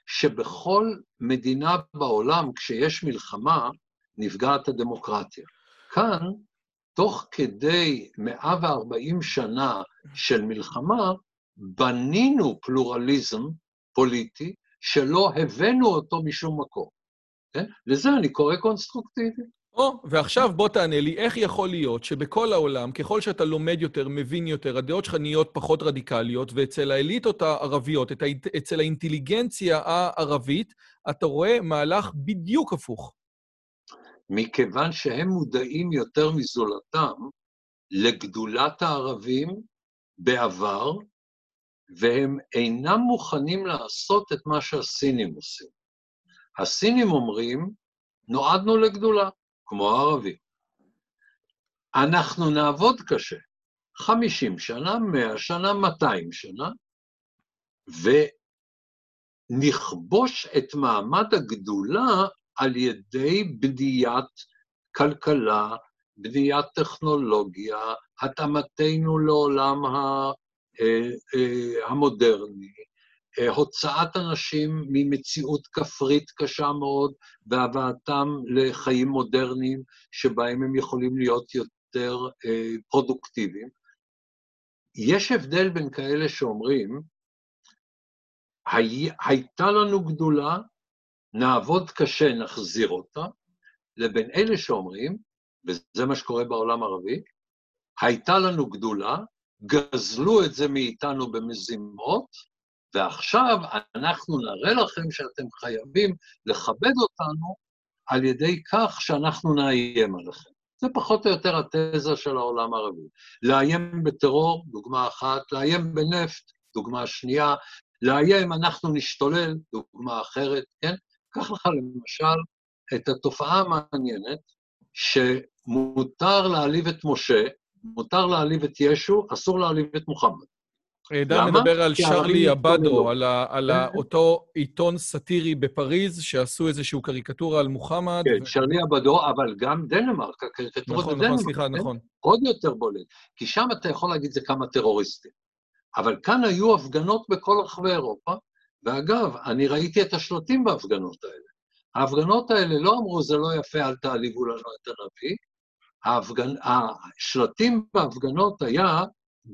שבכל מדינה בעולם, כשיש מלחמה, נפגעת הדמוקרטיה. כאן, תוך כדי 140 שנה של מלחמה, בנינו פלורליזם פוליטי שלא הבאנו אותו משום מקום. כן? לזה אני קורא קונסטרוקטיבי. או, ועכשיו בוא תענה לי, איך יכול להיות שבכל העולם, ככל שאתה לומד יותר, מבין יותר, הדעות שלך נהיות פחות רדיקליות, ואצל האליטות הערביות, אצל האינטליגנציה הערבית, אתה רואה מהלך בדיוק הפוך. מכיוון שהם מודעים יותר מזולתם לגדולת הערבים בעבר, והם אינם מוכנים לעשות את מה שהסינים עושים. הסינים אומרים, נועדנו לגדולה, כמו הערבים. אנחנו נעבוד קשה, 50 שנה, 100 שנה, 200 שנה, ונכבוש את מעמד הגדולה על ידי בניית כלכלה, בניית טכנולוגיה, התאמתנו לעולם ה... אה, אה, המודרני, אה, הוצאת אנשים ממציאות כפרית קשה מאוד והבאתם לחיים מודרניים שבהם הם יכולים להיות יותר פרודוקטיביים. יש הבדל בין כאלה שאומרים, הייתה לנו גדולה, נעבוד קשה, נחזיר אותה, לבין אלה שאומרים, וזה מה שקורה בעולם הערבי, הייתה לנו גדולה, גזלו את זה מאיתנו במזימות, ועכשיו אנחנו נראה לכם שאתם חייבים לכבד אותנו על ידי כך שאנחנו נאיים עליכם. זה פחות או יותר התזה של העולם הערבי. לאיים בטרור, דוגמה אחת, לאיים בנפט, דוגמה שנייה, לאיים אנחנו נשתולל, דוגמה אחרת, כן? קח לך למשל את התופעה המעניינת שמותר להעליב את משה, מותר להעליב את ישו, אסור להעליב את מוחמד. דן מדבר על שרלי אבדו, על, ה, על ה, אותו עיתון סאטירי בפריז, שעשו איזושהי קריקטורה על מוחמד. כן, ו... שרלי אבדו, אבל גם דנמרק, הקריקטורות נכון, בדנמרק. נכון, סליחה, כן? נכון. עוד יותר בולט, כי שם אתה יכול להגיד זה כמה טרוריסטים. אבל כאן היו הפגנות בכל רחבי אירופה, ואגב, אני ראיתי את השלטים בהפגנות האלה. ההפגנות האלה לא אמרו, זה לא יפה, אל תעליבו לנו את הנביא. ההפגנ... השלטים בהפגנות היה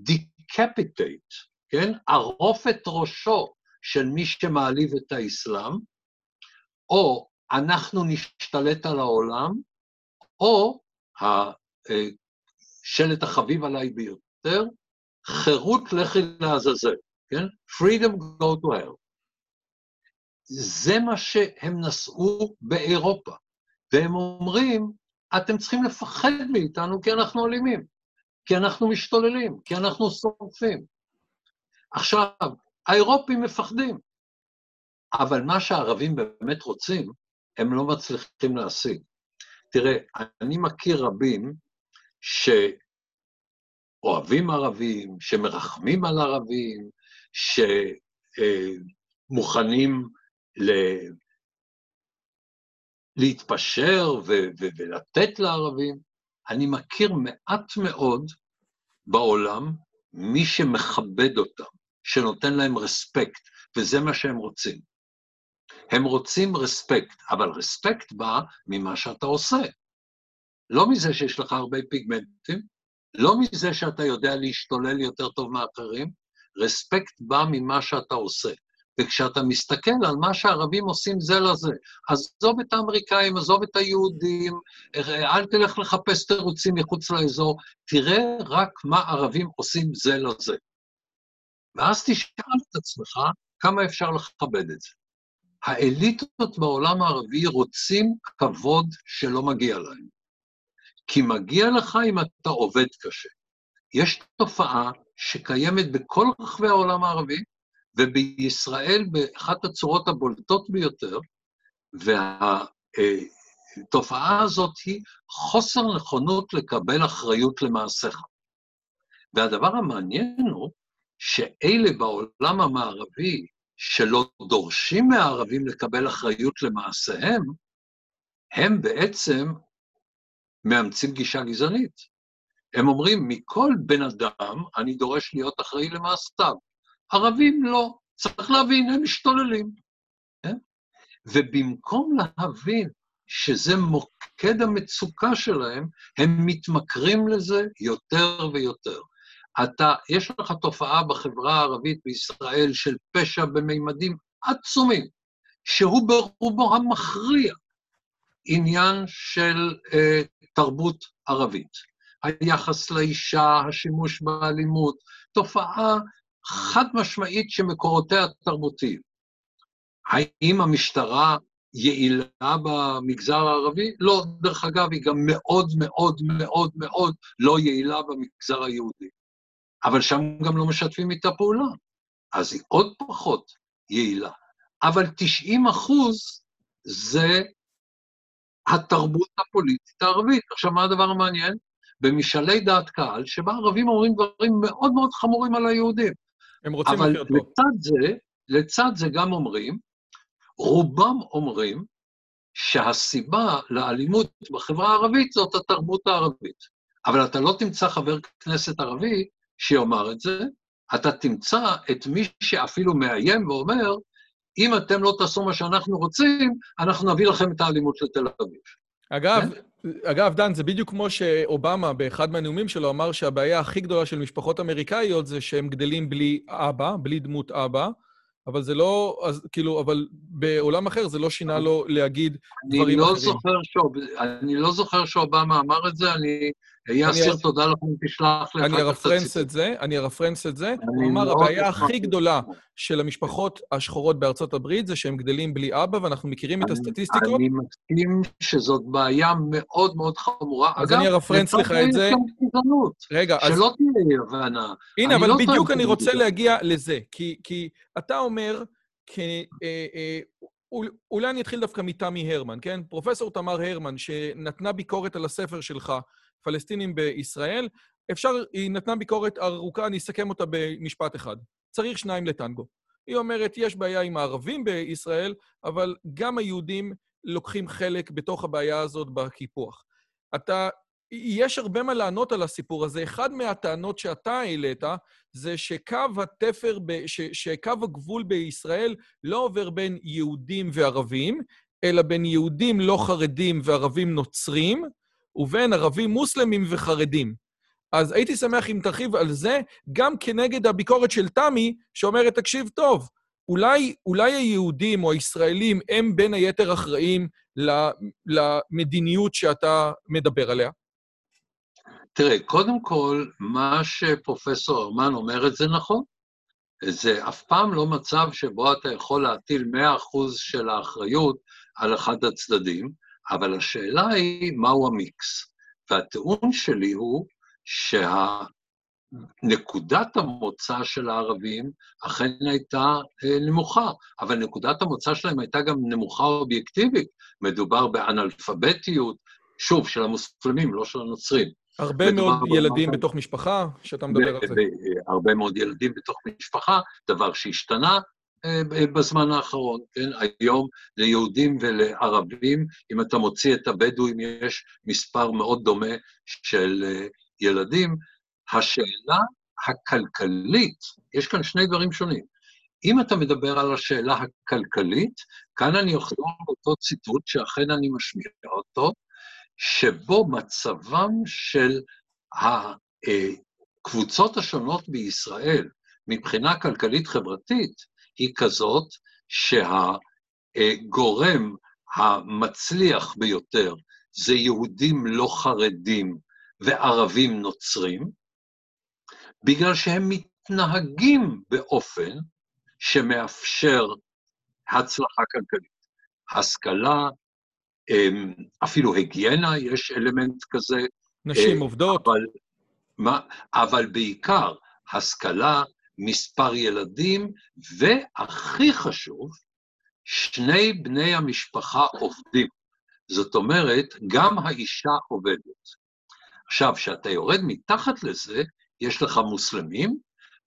decapitate, כן? ערוף את ראשו של מי שמעליב את האסלאם, או אנחנו נשתלט על העולם, או השלט החביב עליי ביותר, חירות לכי לעזאזל, כן? freedom go to hell. זה מה שהם נשאו באירופה, והם אומרים, אתם צריכים לפחד מאיתנו כי אנחנו אלימים, כי אנחנו משתוללים, כי אנחנו שורפים. עכשיו, האירופים מפחדים, אבל מה שהערבים באמת רוצים, הם לא מצליחים להשיג. תראה, אני מכיר רבים שאוהבים ערבים, שמרחמים על ערבים, שמוכנים. להתפשר ו- ו- ולתת לערבים. אני מכיר מעט מאוד בעולם מי שמכבד אותם, שנותן להם רספקט, וזה מה שהם רוצים. הם רוצים רספקט, אבל רספקט בא ממה שאתה עושה. לא מזה שיש לך הרבה פיגמנטים, לא מזה שאתה יודע להשתולל יותר טוב מאחרים, רספקט בא ממה שאתה עושה. וכשאתה מסתכל על מה שהערבים עושים זה לזה, עזוב את האמריקאים, עזוב את היהודים, אל תלך לחפש תירוצים מחוץ לאזור, תראה רק מה ערבים עושים זה לזה. ואז תשאל את עצמך כמה אפשר לכבד את זה. האליטות בעולם הערבי רוצים כבוד שלא מגיע להם. כי מגיע לך אם אתה עובד קשה. יש תופעה שקיימת בכל רחבי העולם הערבי, ובישראל באחת הצורות הבולטות ביותר, והתופעה הזאת היא חוסר נכונות לקבל אחריות למעשיך. והדבר המעניין הוא שאלה בעולם המערבי שלא דורשים מהערבים לקבל אחריות למעשיהם, הם בעצם מאמצים גישה גזענית. הם אומרים, מכל בן אדם אני דורש להיות אחראי למעשיו. ערבים לא. צריך להבין, הם משתוללים. כן? ובמקום להבין שזה מוקד המצוקה שלהם, הם מתמכרים לזה יותר ויותר. אתה, יש לך תופעה בחברה הערבית בישראל של פשע במימדים עצומים, שהוא ברובו המכריע עניין של אה, תרבות ערבית. היחס לאישה, השימוש באלימות, תופעה חד משמעית שמקורותיה תרבותיים. האם המשטרה יעילה במגזר הערבי? לא. דרך אגב, היא גם מאוד מאוד מאוד מאוד לא יעילה במגזר היהודי. אבל שם גם לא משתפים איתה פעולה. אז היא עוד פחות יעילה. אבל 90 אחוז זה התרבות הפוליטית הערבית. עכשיו, מה הדבר המעניין? במשאלי דעת קהל, שבה ערבים אומרים דברים מאוד מאוד חמורים על היהודים. הם רוצים אבל לחיות פה. לצד זה, לצד זה גם אומרים, רובם אומרים שהסיבה לאלימות בחברה הערבית זאת התרבות הערבית. אבל אתה לא תמצא חבר כנסת ערבי שיאמר את זה, אתה תמצא את מי שאפילו מאיים ואומר, אם אתם לא תעשו מה שאנחנו רוצים, אנחנו נביא לכם את האלימות לתל אביב. אגב, אגב, דן, זה בדיוק כמו שאובמה באחד מהנאומים שלו אמר שהבעיה הכי גדולה של משפחות אמריקאיות זה שהם גדלים בלי אבא, בלי דמות אבא, אבל זה לא, אז כאילו, אבל בעולם אחר זה לא שינה לו להגיד דברים לא אחרים. זוכר שאוב- אני לא זוכר שאובמה אמר את זה, אני אסיר ארפ- תודה לך אם תשלח לי אני ארפרנס. את זה, אני ארפרנס את זה. הוא אמר, הבעיה הכי. גדולה של המשפחות השחורות בארצות הברית זה שהם גדלים בלי אבא, ואנחנו מכירים את הסטטיסטיקות. אני מסכים שזאת בעיה מאוד מאוד חמורה. אז אני ארפרנס לך את זה. רגע, אז שלא תהיה הבנה. הנה, אבל לא בדיוק אני רוצה. להגיע לזה. כי, אתה אומר, אה, אה, אול- אולי אני אתחיל דווקא מתמי הרמן, כן? פרופסור תמר הרמן, שנתנה ביקורת על הספר שלך, פלסטינים בישראל, אפשר, היא נתנה ביקורת ארוכה, אני אסכם אותה במשפט אחד. צריך שניים לטנגו. היא אומרת, יש בעיה עם הערבים בישראל, אבל גם היהודים לוקחים חלק בתוך הבעיה הזאת בקיפוח. אתה יש הרבה מה לענות על הסיפור הזה. אחד מהטענות שאתה העלית זה שקו התפר, ב, ש, שקו הגבול בישראל לא עובר בין יהודים וערבים, אלא בין יהודים לא חרדים וערבים נוצרים, ובין ערבים מוסלמים וחרדים. אז הייתי שמח אם תרחיב על זה, גם כנגד הביקורת של תמי, שאומרת, תקשיב טוב, אולי, אולי היהודים או הישראלים הם בין היתר אחראים למדיניות שאתה מדבר עליה? תראה, קודם כל, מה שפרופסור הרמן אומרת זה נכון. זה אף פעם לא מצב שבו אתה יכול להטיל 100% של האחריות על אחד הצדדים, אבל השאלה היא מהו המיקס. והטיעון שלי הוא שהנקודת המוצא של הערבים אכן הייתה אה, נמוכה, אבל נקודת המוצא שלהם הייתה גם נמוכה אובייקטיבית. מדובר באנאלפביתיות, שוב, של המוסלמים, לא של הנוצרים. הרבה מאוד ילדים בתוך משפחה, שאתה מדבר על זה. הרבה מאוד ילדים בתוך משפחה, דבר שהשתנה בזמן האחרון, כן? היום ליהודים ולערבים, אם אתה מוציא את הבדואים, יש מספר מאוד דומה של אה, ילדים. השאלה הכלכלית, יש כאן שני דברים שונים. אם אתה מדבר על השאלה הכלכלית, כאן אני אחזור לאותו ציטוט שאכן אני משמיע אותו, שבו מצבם של הקבוצות השונות בישראל מבחינה כלכלית-חברתית היא כזאת שהגורם המצליח ביותר זה יהודים לא חרדים וערבים נוצרים, בגלל שהם מתנהגים באופן שמאפשר הצלחה כלכלית. השכלה, אמ, אפילו היגיינה, יש אלמנט כזה. נשים אה, עובדות. אבל, מה, אבל בעיקר השכלה, מספר ילדים, והכי חשוב, שני בני המשפחה עובדים. זאת אומרת, גם האישה עובדת. עכשיו, כשאתה יורד מתחת לזה, יש לך מוסלמים,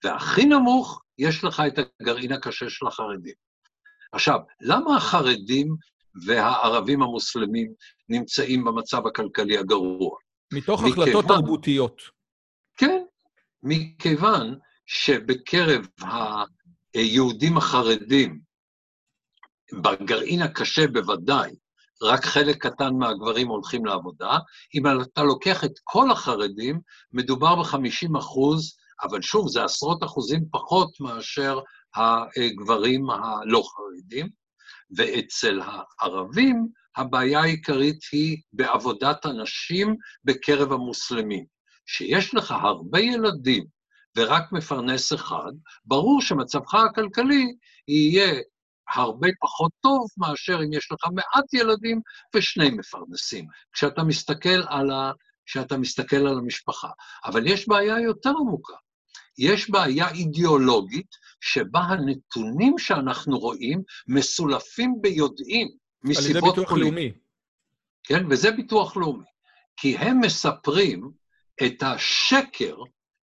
והכי נמוך, יש לך את הגרעין הקשה של החרדים. עכשיו, למה החרדים והערבים המוסלמים נמצאים במצב הכלכלי הגרוע? מתוך מכיוון, החלטות תרבותיות. כן, מכיוון שבקרב היהודים החרדים, בגרעין הקשה בוודאי, רק חלק קטן מהגברים הולכים לעבודה. אם אתה לוקח את כל החרדים, מדובר ב-50 אחוז, אבל שוב, זה עשרות אחוזים פחות מאשר הגברים הלא חרדים. ואצל הערבים, הבעיה העיקרית היא בעבודת הנשים בקרב המוסלמים. שיש לך הרבה ילדים ורק מפרנס אחד, ברור שמצבך הכלכלי יהיה הרבה פחות טוב מאשר אם יש לך מעט ילדים ושני מפרנסים, כשאתה מסתכל על, ה, כשאתה מסתכל על המשפחה. אבל יש בעיה יותר עמוקה. יש בעיה אידיאולוגית שבה הנתונים שאנחנו רואים מסולפים ביודעין מסיבות פוליטיות. על ידי ביטוח לאומי. כן, וזה ביטוח לאומי. כי הם מספרים את השקר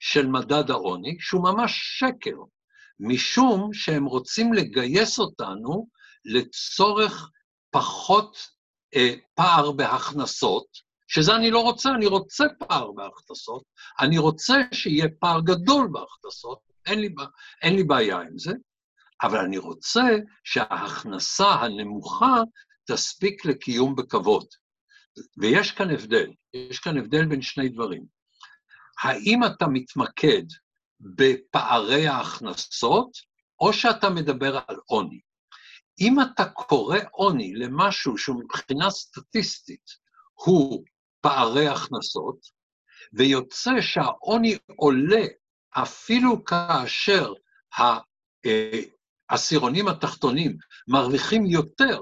של מדד העוני, שהוא ממש שקר, משום שהם רוצים לגייס אותנו לצורך פחות אה, פער בהכנסות, שזה אני לא רוצה, אני רוצה פער בהכנסות, אני רוצה שיהיה פער גדול בהכנסות, אין לי, אין לי בעיה עם זה, אבל אני רוצה שההכנסה הנמוכה תספיק לקיום בכבוד. ויש כאן הבדל, יש כאן הבדל בין שני דברים. האם אתה מתמקד בפערי ההכנסות, או שאתה מדבר על עוני. אם אתה קורא עוני למשהו שהוא מבחינה סטטיסטית הוא פערי הכנסות, ויוצא שהעוני עולה אפילו כאשר העשירונים התחתונים מרוויחים יותר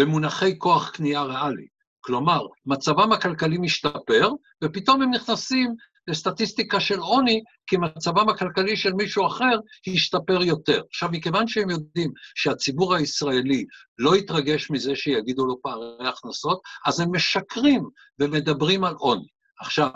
במונחי כוח קנייה ריאלי. כלומר, מצבם הכלכלי משתפר, ופתאום הם נכנסים לסטטיסטיקה של עוני, כי מצבם הכלכלי של מישהו אחר השתפר יותר. עכשיו, מכיוון שהם יודעים שהציבור הישראלי לא יתרגש מזה שיגידו לו פערי הכנסות, אז הם משקרים ומדברים על עוני. עכשיו,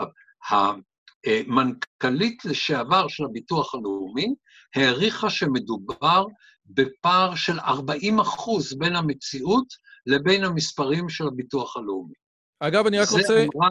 המנכ"לית לשעבר של הביטוח הלאומי העריכה שמדובר בפער של 40 אחוז בין המציאות לבין המספרים של הביטוח הלאומי. אגב, אני רק רוצה... אמרה,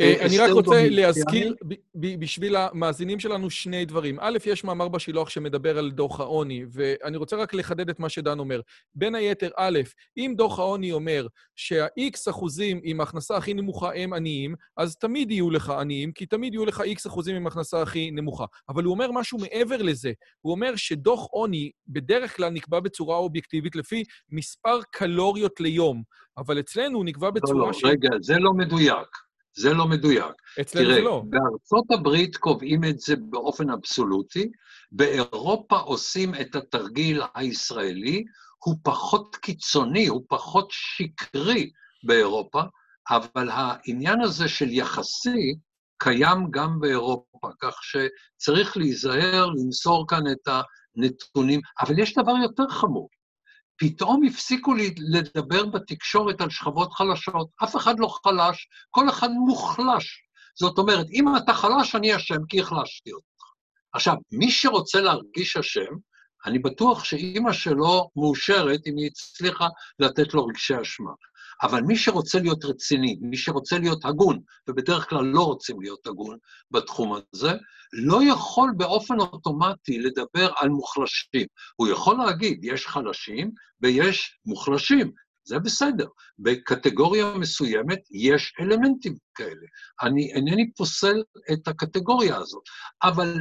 אני רק רוצה להזכיר בשביל המאזינים שלנו שני דברים. א', יש מאמר בשילוח שמדבר על דוח העוני, ואני רוצה רק לחדד את מה שדן אומר. בין היתר, א', אם דוח העוני אומר שה-X אחוזים עם ההכנסה הכי נמוכה הם עניים, אז תמיד יהיו לך עניים, כי תמיד יהיו לך X אחוזים עם ההכנסה הכי נמוכה. אבל הוא אומר משהו מעבר לזה. הוא אומר שדוח עוני בדרך כלל נקבע בצורה אובייקטיבית לפי מספר קלוריות ליום, אבל אצלנו נקבע בצורה לא, לא, ש... רגע, זה לא מדויק. זה לא מדויק. אצלנו זה לא. בארצות הברית קובעים את זה באופן אבסולוטי, באירופה עושים את התרגיל הישראלי, הוא פחות קיצוני, הוא פחות שקרי באירופה, אבל העניין הזה של יחסי קיים גם באירופה, כך שצריך להיזהר, למסור כאן את הנתונים. אבל יש דבר יותר חמור, פתאום הפסיקו לדבר בתקשורת על שכבות חלשות. אף אחד לא חלש, כל אחד מוחלש. זאת אומרת, אם אתה חלש, אני אשם, כי החלשתי אותך. עכשיו, מי שרוצה להרגיש אשם, אני בטוח שאימא שלו מאושרת אם היא הצליחה לתת לו רגשי אשמה. אבל מי שרוצה להיות רציני, מי שרוצה להיות הגון, ובדרך כלל לא רוצים להיות הגון בתחום הזה, לא יכול באופן אוטומטי לדבר על מוחלשים. הוא יכול להגיד, יש חלשים ויש מוחלשים, זה בסדר. בקטגוריה מסוימת יש אלמנטים כאלה. אני אינני פוסל את הקטגוריה הזאת, אבל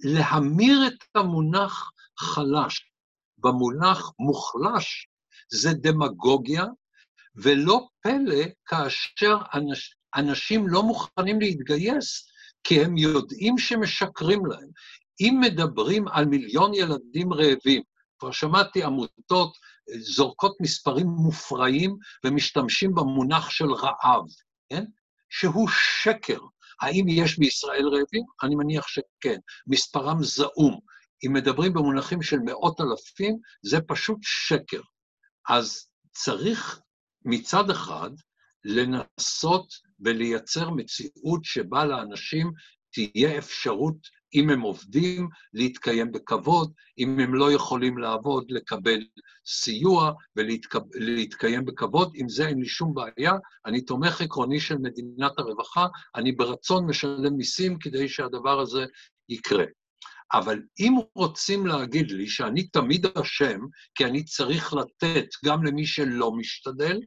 להמיר את המונח חלש במונח מוחלש זה דמגוגיה ולא פלא כאשר אנש, אנשים לא מוכנים להתגייס, כי הם יודעים שמשקרים להם. אם מדברים על מיליון ילדים רעבים, כבר שמעתי עמותות זורקות מספרים מופרעים ומשתמשים במונח של רעב, כן? שהוא שקר. האם יש בישראל רעבים? אני מניח שכן. מספרם זעום. אם מדברים במונחים של מאות אלפים, זה פשוט שקר. אז צריך מצד אחד, לנסות ולייצר מציאות שבה לאנשים תהיה אפשרות, אם הם עובדים, להתקיים בכבוד, אם הם לא יכולים לעבוד, לקבל סיוע ולהתקיים בכבוד. עם זה אין לי שום בעיה. אני תומך עקרוני של מדינת הרווחה, אני ברצון משלם מיסים כדי שהדבר הזה יקרה. אבל אם רוצים להגיד לי שאני תמיד אשם, כי אני צריך לתת גם למי שלא משתדל,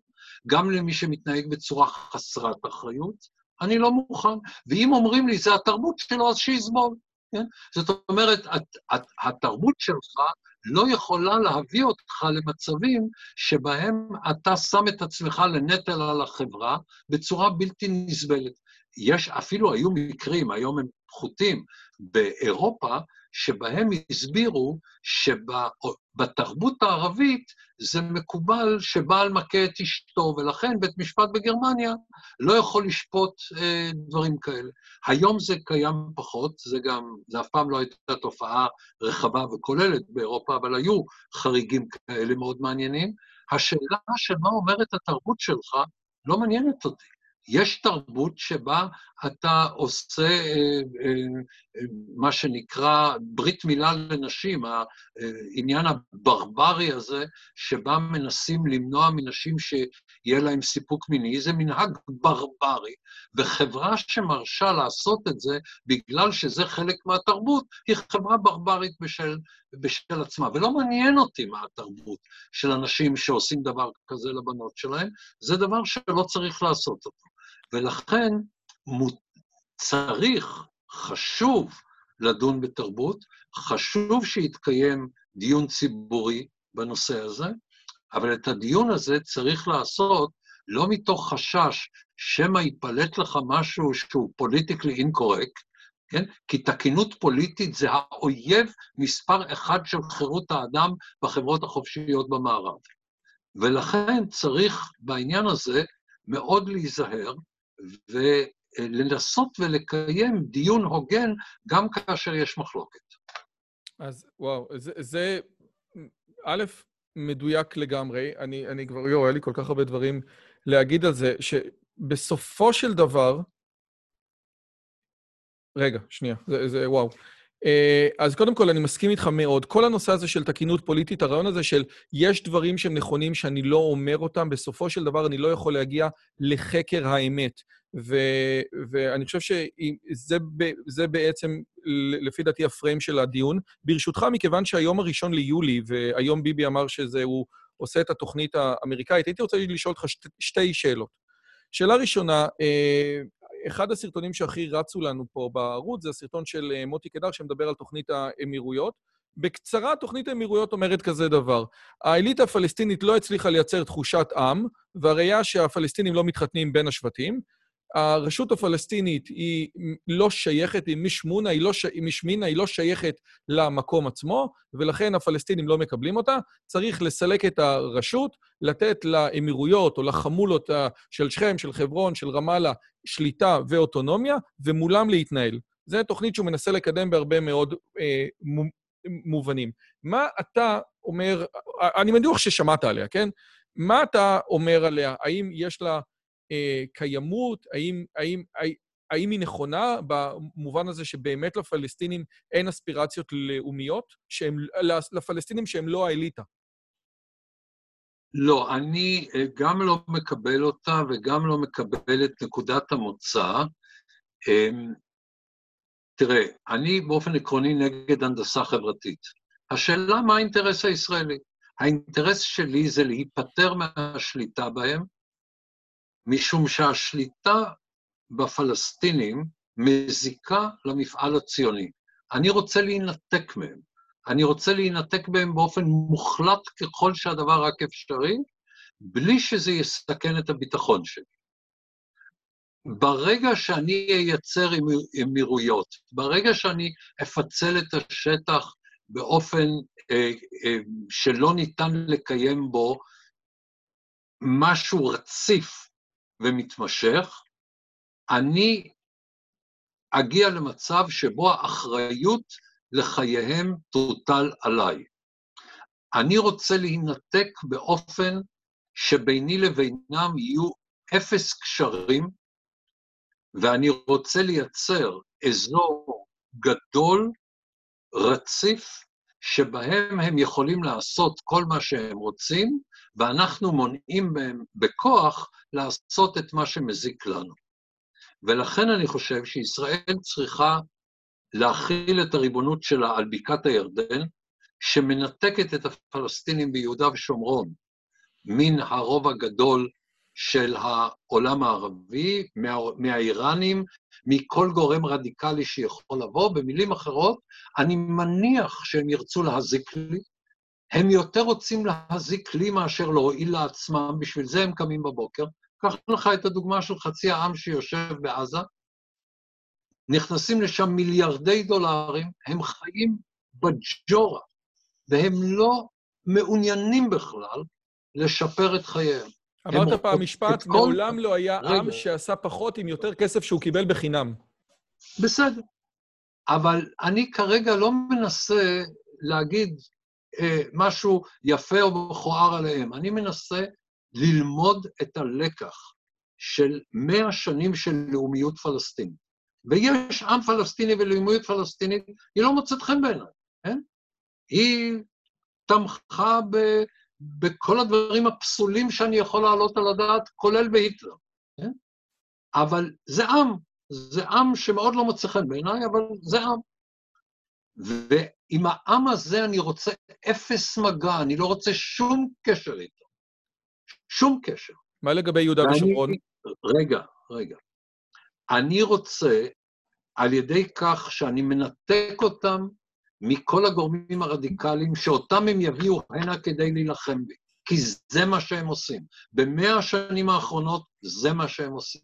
גם למי שמתנהג בצורה חסרת אחריות, אני לא מוכן. ואם אומרים לי, זה התרבות שלו, אז שיסבול. כן? זאת אומרת, את, את, התרבות שלך לא יכולה להביא אותך למצבים שבהם אתה שם את עצמך לנטל על החברה בצורה בלתי נסבלת. יש, אפילו היו מקרים, היום הם פחותים, באירופה, שבהם הסבירו שבתרבות הערבית זה מקובל שבעל מכה את אשתו, ולכן בית משפט בגרמניה לא יכול לשפוט אה, דברים כאלה. היום זה קיים פחות, זה גם, זה אף פעם לא הייתה תופעה רחבה וכוללת באירופה, אבל היו חריגים כאלה מאוד מעניינים. השאלה של מה אומרת התרבות שלך לא מעניינת אותי. יש תרבות שבה אתה עושה אה, אה, מה שנקרא ברית מילה לנשים, העניין הברברי הזה, שבה מנסים למנוע מנשים שיהיה להם סיפוק מיני, זה מנהג ברברי, וחברה שמרשה לעשות את זה בגלל שזה חלק מהתרבות, היא חברה ברברית בשל, בשל עצמה. ולא מעניין אותי מה התרבות של אנשים שעושים דבר כזה לבנות שלהם, זה דבר שלא צריך לעשות אותו. ולכן צריך, חשוב לדון בתרבות, חשוב שיתקיים דיון ציבורי בנושא הזה, אבל את הדיון הזה צריך לעשות לא מתוך חשש שמא ייפלט לך משהו שהוא פוליטיקלי אינקורקט, כן? כי תקינות פוליטית זה האויב מספר אחד של חירות האדם בחברות החופשיות במערב. ולכן צריך בעניין הזה מאוד להיזהר, ולנסות ולקיים דיון הוגן גם כאשר יש מחלוקת. אז וואו, זה, זה א', מדויק לגמרי. אני, אני כבר, יואו, היה לי כל כך הרבה דברים להגיד על זה, שבסופו של דבר... רגע, שנייה, זה, זה וואו. אה, אז קודם כל, אני מסכים איתך מאוד. כל הנושא הזה של תקינות פוליטית, הרעיון הזה של יש דברים שהם נכונים שאני לא אומר אותם, בסופו של דבר אני לא יכול להגיע לחקר האמת. ו- ואני חושב שזה בעצם, לפי דעתי, הפריים של הדיון. ברשותך, מכיוון שהיום הראשון ליולי, והיום ביבי אמר שזה, הוא עושה את התוכנית האמריקאית, הייתי רוצה לשאול אותך שתי, שתי שאלות. שאלה ראשונה, אה, אחד הסרטונים שהכי רצו לנו פה בערוץ זה הסרטון של אה, מוטי קדר, שמדבר על תוכנית האמירויות. בקצרה, תוכנית האמירויות אומרת כזה דבר: האליטה הפלסטינית לא הצליחה לייצר תחושת עם, והראייה שהפלסטינים לא מתחתנים בין השבטים. הרשות הפלסטינית היא לא שייכת, היא משמונה, היא, לא ש... היא משמינה, היא לא שייכת למקום עצמו, ולכן הפלסטינים לא מקבלים אותה. צריך לסלק את הרשות, לתת לאמירויות או לחמולות של שכם, של חברון, של רמאללה, שליטה ואוטונומיה, ומולם להתנהל. זו תוכנית שהוא מנסה לקדם בהרבה מאוד אה, מובנים. מה אתה אומר, אני בטוח ששמעת עליה, כן? מה אתה אומר עליה? האם יש לה קיימות? האם, האם, האם, האם היא נכונה במובן הזה שבאמת לפלסטינים אין אספירציות לאומיות? שהם, לפלסטינים שהם לא האליטה. לא, אני אה, גם לא מקבל אותה וגם לא מקבל את נקודת המוצא. אמ, תראה, אני באופן עקרוני נגד הנדסה חברתית. השאלה מה האינטרס הישראלי. האינטרס שלי זה להיפטר מהשליטה בהם, משום שהשליטה בפלסטינים מזיקה למפעל הציוני. אני רוצה להינתק מהם. אני רוצה להינתק מהם באופן מוחלט ככל שהדבר רק אפשרי, בלי שזה יסכן את הביטחון שלי. ברגע שאני אייצר אמירויות, ברגע שאני אפצל את השטח באופן אה, אה, שלא ניתן לקיים בו משהו רציף ומתמשך, אני אגיע למצב שבו האחריות לחייהם תוטל עליי. אני רוצה להינתק באופן שביני לבינם יהיו אפס קשרים, ואני רוצה לייצר אזור גדול, רציף, שבהם הם יכולים לעשות כל מה שהם רוצים, ואנחנו מונעים מהם בכוח לעשות את מה שמזיק לנו. ולכן אני חושב שישראל צריכה להכיל את הריבונות שלה על בקעת הירדן, שמנתקת את הפלסטינים ביהודה ושומרון מן הרוב הגדול של העולם הערבי, מה, מהאיראנים, מכל גורם רדיקלי שיכול לבוא. במילים אחרות, אני מניח שהם ירצו להזיק לי. הם יותר רוצים להזיק לי מאשר להועיל לעצמם, בשביל זה הם קמים בבוקר. קח לך את הדוגמה של חצי העם שיושב בעזה, נכנסים לשם מיליארדי דולרים, הם חיים בג'ורה, והם לא מעוניינים בכלל לשפר את חייהם. אמרת פעם משפט, כל... מעולם לא היה רגע. עם שעשה פחות עם יותר כסף שהוא קיבל בחינם. בסדר, אבל אני כרגע לא מנסה להגיד משהו יפה או מכוער עליהם, אני מנסה ללמוד את הלקח של מאה שנים של לאומיות פלסטינית. ויש עם פלסטיני ולאומיות פלסטינית, היא לא מוצאת חן בעיניי, כן? היא תמכה ב, בכל הדברים הפסולים שאני יכול להעלות על הדעת, כולל בהיטלר, כן? אבל זה עם, זה עם שמאוד לא מוצא חן בעיניי, אבל זה עם. ועם העם הזה אני רוצה אפס מגע, אני לא רוצה שום קשר איתו. שום קשר. מה לגבי יהודה ושומרון? רגע, רגע. אני רוצה, על ידי כך שאני מנתק אותם מכל הגורמים הרדיקליים, שאותם הם יביאו הנה כדי להילחם בי, כי זה מה שהם עושים. במאה השנים האחרונות זה מה שהם עושים.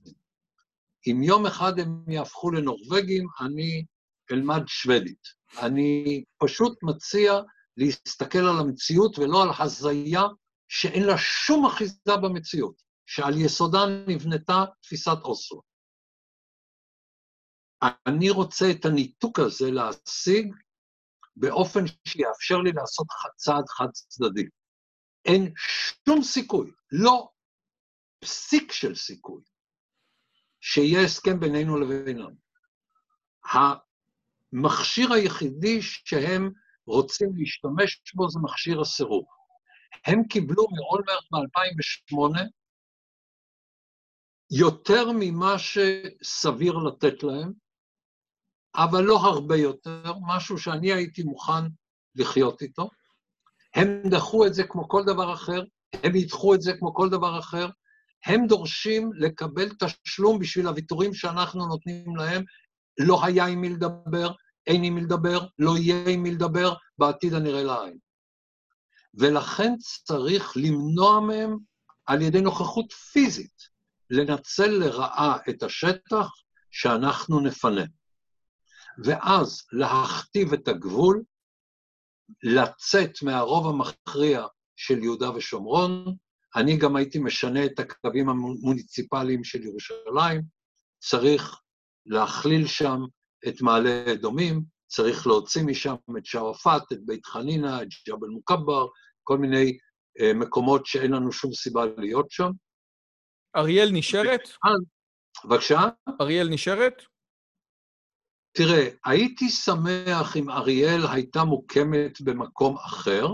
אם יום אחד הם יהפכו לנורבגים, אני אלמד שוודית. אני פשוט מציע להסתכל על המציאות ולא על הזיה שאין לה שום אחיזה במציאות, שעל יסודה נבנתה תפיסת אוסלו. אני רוצה את הניתוק הזה להשיג באופן שיאפשר לי לעשות צעד חד-צדדי. אין שום סיכוי, לא פסיק של סיכוי, שיהיה הסכם בינינו לבינם. המכשיר היחידי שהם רוצים להשתמש בו זה מכשיר הסירוב. הם קיבלו מאולמרט ב-2008 יותר ממה שסביר לתת להם, אבל לא הרבה יותר, משהו שאני הייתי מוכן לחיות איתו. הם דחו את זה כמו כל דבר אחר, הם ידחו את זה כמו כל דבר אחר, הם דורשים לקבל תשלום בשביל הוויתורים שאנחנו נותנים להם. לא היה עם מי לדבר, אין עם מי לדבר, לא יהיה עם מי לדבר, בעתיד הנראה לעין. ולכן צריך למנוע מהם על ידי נוכחות פיזית, לנצל לרעה את השטח שאנחנו נפנה. ואז להכתיב את הגבול, לצאת מהרוב המכריע של יהודה ושומרון, אני גם הייתי משנה את הקווים המוניציפליים של ירושלים, צריך להכליל שם את מעלה אדומים, צריך להוציא משם את שרפאת, את בית חנינא, את ג'בל מוכבר, כל מיני אה, מקומות שאין לנו שום סיבה להיות שם. אריאל נשארת? בבקשה? אריאל נשארת? תראה, הייתי שמח אם אריאל הייתה מוקמת במקום אחר,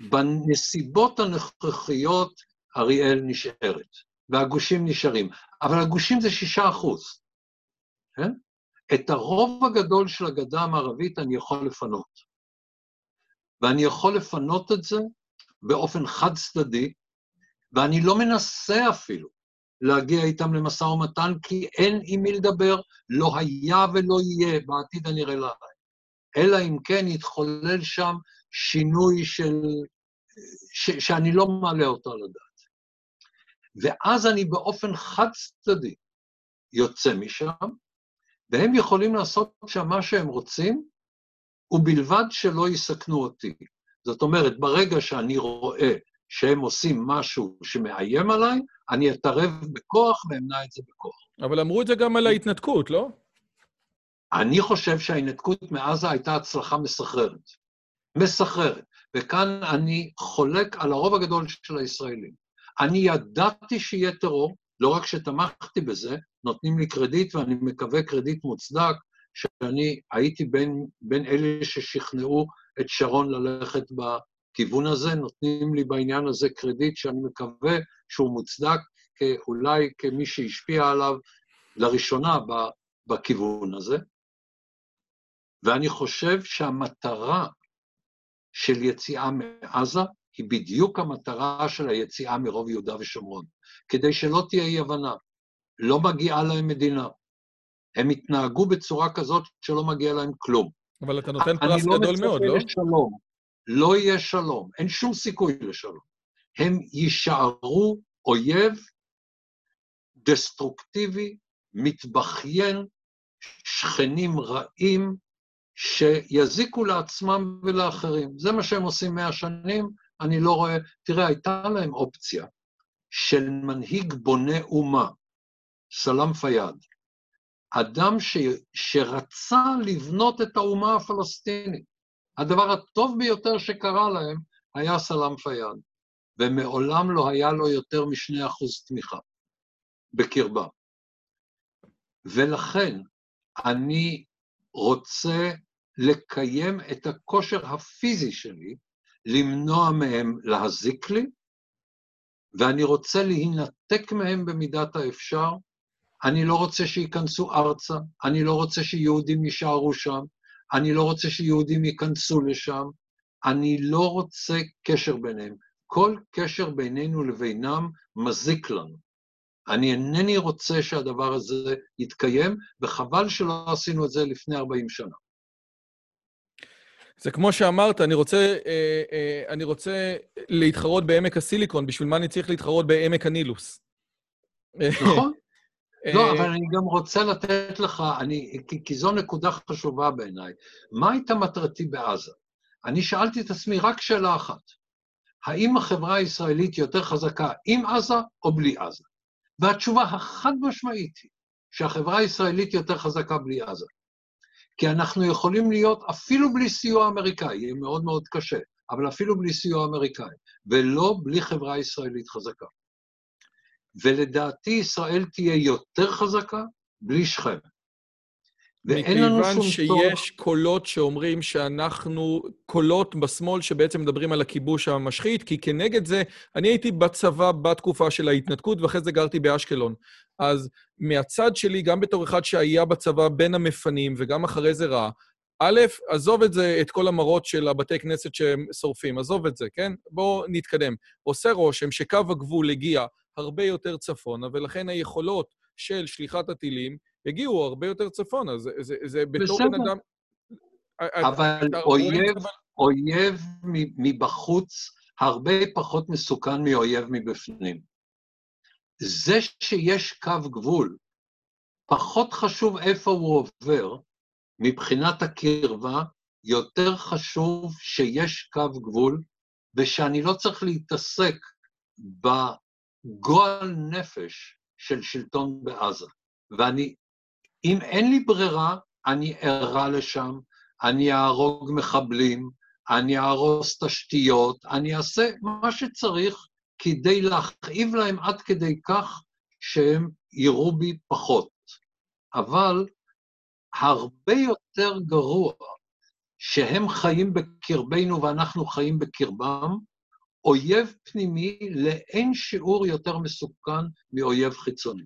בנסיבות הנוכחיות אריאל נשארת, והגושים נשארים. אבל הגושים זה שישה אחוז, כן? את הרוב הגדול של הגדה המערבית אני יכול לפנות. ואני יכול לפנות את זה באופן חד-צדדי, ואני לא מנסה אפילו להגיע איתם למשא ומתן, כי אין עם מי לדבר, לא היה ולא יהיה בעתיד הנראה לעין. אלא אם כן יתחולל שם שינוי של... ש, שאני לא מעלה אותו על הדעת. ואז אני באופן חד-צדדי יוצא משם, והם יכולים לעשות שם מה שהם רוצים, ובלבד שלא יסכנו אותי. זאת אומרת, ברגע שאני רואה שהם עושים משהו שמאיים עליי, אני אתערב בכוח ואמנע את זה בכוח. אבל אמרו את זה גם על ההתנתקות, לא? אני חושב שההתנתקות מעזה הייתה הצלחה מסחררת. מסחררת. וכאן אני חולק על הרוב הגדול של הישראלים. אני ידעתי שיהיה טרור, לא רק שתמכתי בזה, נותנים לי קרדיט, ואני מקווה קרדיט מוצדק, שאני הייתי בין, בין אלה ששכנעו את שרון ללכת בכיוון הזה, נותנים לי בעניין הזה קרדיט שאני מקווה שהוא מוצדק, אולי כמי שהשפיע עליו לראשונה בכיוון הזה. ואני חושב שהמטרה של יציאה מעזה היא בדיוק המטרה של היציאה מרוב יהודה ושומרון, כדי שלא תהיה אי-הבנה. לא מגיעה להם מדינה. הם התנהגו בצורה כזאת שלא מגיע להם כלום. אבל אתה נותן פרס לא גדול מאוד, לא? לשלום. לא יהיה שלום, אין שום סיכוי לשלום. הם יישארו אויב דסטרוקטיבי, מתבכיין, שכנים רעים, שיזיקו לעצמם ולאחרים. זה מה שהם עושים מאה שנים, אני לא רואה... תראה, הייתה להם אופציה של מנהיג בונה אומה, סלאם פיאד, אדם ש... שרצה לבנות את האומה הפלסטינית. הדבר הטוב ביותר שקרה להם היה סלאם פיאד, ומעולם לא היה לו יותר משני אחוז תמיכה בקרבה. ולכן אני רוצה לקיים את הכושר הפיזי שלי, למנוע מהם להזיק לי, ואני רוצה להינתק מהם במידת האפשר. אני לא רוצה שייכנסו ארצה, אני לא רוצה שיהודים יישארו שם, אני לא רוצה שיהודים ייכנסו לשם, אני לא רוצה קשר ביניהם. כל קשר בינינו לבינם מזיק לנו. אני אינני רוצה שהדבר הזה יתקיים, וחבל שלא עשינו את זה לפני 40 שנה. זה כמו שאמרת, אני רוצה, אה, אה, אני רוצה להתחרות בעמק הסיליקון, בשביל מה אני צריך להתחרות בעמק הנילוס? נכון. לא, אבל אני גם רוצה לתת לך, אני, כי, כי זו נקודה חשובה בעיניי. מה הייתה מטרתי בעזה? אני שאלתי את עצמי רק שאלה אחת, האם החברה הישראלית יותר חזקה עם עזה או בלי עזה? והתשובה החד-משמעית היא שהחברה הישראלית יותר חזקה בלי עזה. כי אנחנו יכולים להיות אפילו בלי סיוע אמריקאי, יהיה מאוד מאוד קשה, אבל אפילו בלי סיוע אמריקאי, ולא בלי חברה ישראלית חזקה. ולדעתי ישראל תהיה יותר חזקה בלי שכם. ואין לנו שום צורך... מכיוון שיש קולות שאומרים שאנחנו, קולות בשמאל שבעצם מדברים על הכיבוש המשחית, כי כנגד זה, אני הייתי בצבא בתקופה של ההתנתקות, ואחרי זה גרתי באשקלון. אז מהצד שלי, גם בתור אחד שהיה בצבא בין המפנים, וגם אחרי זה ראה, א', עזוב את זה, את כל המראות של הבתי כנסת שהם שורפים, עזוב את זה, כן? בואו נתקדם. עושה רושם שקו הגבול הגיע הרבה יותר צפונה, ולכן היכולות של שליחת הטילים הגיעו הרבה יותר צפונה. זה, זה, זה בתור בן אדם... אבל אויב, אויב מבחוץ הרבה פחות מסוכן מאויב מבפנים. זה שיש קו גבול, פחות חשוב איפה הוא עובר, מבחינת הקרבה, יותר חשוב שיש קו גבול, ושאני לא צריך להתעסק בגועל נפש של שלטון בעזה. ואני, אם אין לי ברירה, אני ארע לשם, אני אהרוג מחבלים, אני אהרוס תשתיות, אני אעשה מה שצריך כדי להכאיב להם עד כדי כך שהם יראו בי פחות. אבל הרבה יותר גרוע שהם חיים בקרבנו ואנחנו חיים בקרבם, אויב פנימי לאין שיעור יותר מסוכן מאויב חיצוני.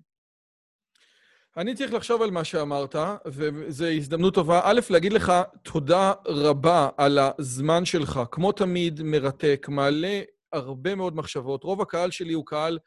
אני צריך לחשוב על מה שאמרת, וזו הזדמנות טובה. א', להגיד לך תודה רבה על הזמן שלך. כמו תמיד, מרתק, מעלה הרבה מאוד מחשבות. רוב הקהל שלי הוא קהל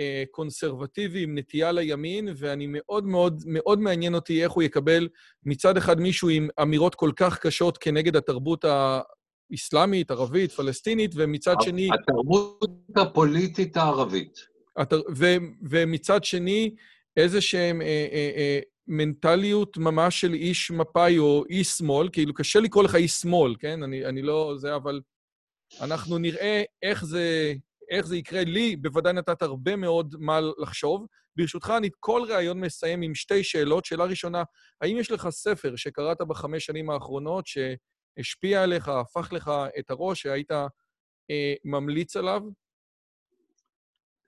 אה, קונסרבטיבי עם נטייה לימין, ואני מאוד מאוד, מאוד מעניין אותי איך הוא יקבל מצד אחד מישהו עם אמירות כל כך קשות כנגד התרבות האסלאמית, ערבית, פלסטינית, ומצד שני... התרבות הפוליטית הערבית. התר... ו... ומצד שני, איזה שהם... אה, אה, אה, מנטליות ממש של איש מפא"י או איש שמאל, כאילו קשה לקרוא לך איש שמאל, כן? אני, אני לא זה, אבל אנחנו נראה איך זה, איך זה יקרה. לי בוודאי נתת הרבה מאוד מה לחשוב. ברשותך, אני כל ראיון מסיים עם שתי שאלות. שאלה ראשונה, האם יש לך ספר שקראת בחמש שנים האחרונות שהשפיע עליך, הפך לך את הראש, שהיית אה, ממליץ עליו?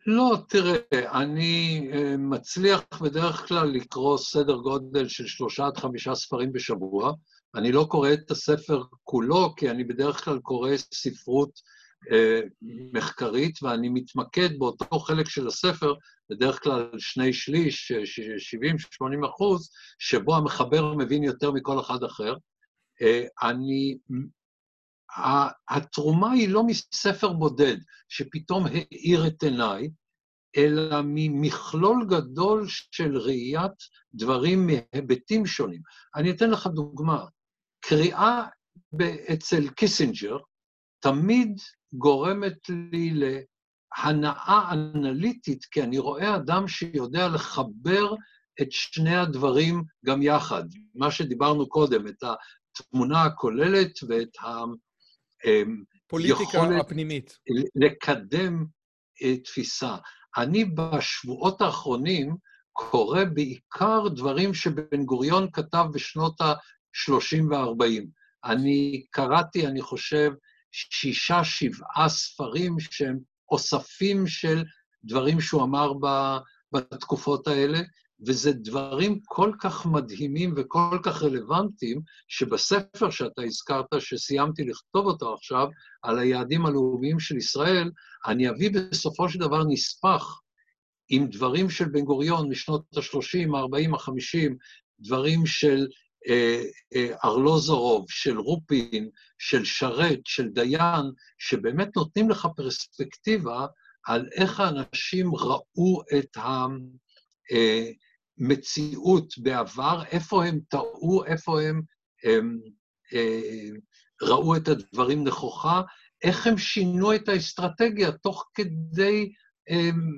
לא, תראה, אני אה, מצליח בדרך כלל לקרוא סדר גודל של שלושה עד חמישה ספרים בשבוע. אני לא קורא את הספר כולו, כי אני בדרך כלל קורא ספרות אה, מחקרית, ואני מתמקד באותו חלק של הספר, בדרך כלל שני שליש, 70-80 אחוז, שבו המחבר מבין יותר מכל אחד אחר. אה, אני... התרומה היא לא מספר בודד שפתאום האיר את עיניי, אלא ממכלול גדול של ראיית דברים מהיבטים שונים. אני אתן לך דוגמה. קריאה אצל קיסינג'ר תמיד גורמת לי להנאה אנליטית, כי אני רואה אדם שיודע לחבר את שני הדברים גם יחד. מה שדיברנו קודם, את התמונה הכוללת ואת פוליטיקה הפנימית. לקדם אה, תפיסה. אני בשבועות האחרונים קורא בעיקר דברים שבן גוריון כתב בשנות ה-30 וה-40. אני קראתי, אני חושב, שישה, שבעה ספרים שהם אוספים של דברים שהוא אמר בתקופות האלה, וזה דברים כל כך מדהימים וכל כך רלוונטיים, שבספר שאתה הזכרת, שסיימתי לכתוב אותו עכשיו, על היעדים הלאומיים של ישראל, אני אביא בסופו של דבר נספח עם דברים של בן גוריון משנות ה-30, ה-40, ה-50, דברים של אה, אה, ארלוזורוב, של רופין, של שרת, של דיין, שבאמת נותנים לך פרספקטיבה על איך האנשים ראו את המציאות אה, בעבר, איפה הם טעו, איפה הם, הם, הם ראו את הדברים נכוחה, איך הם שינו את האסטרטגיה תוך כדי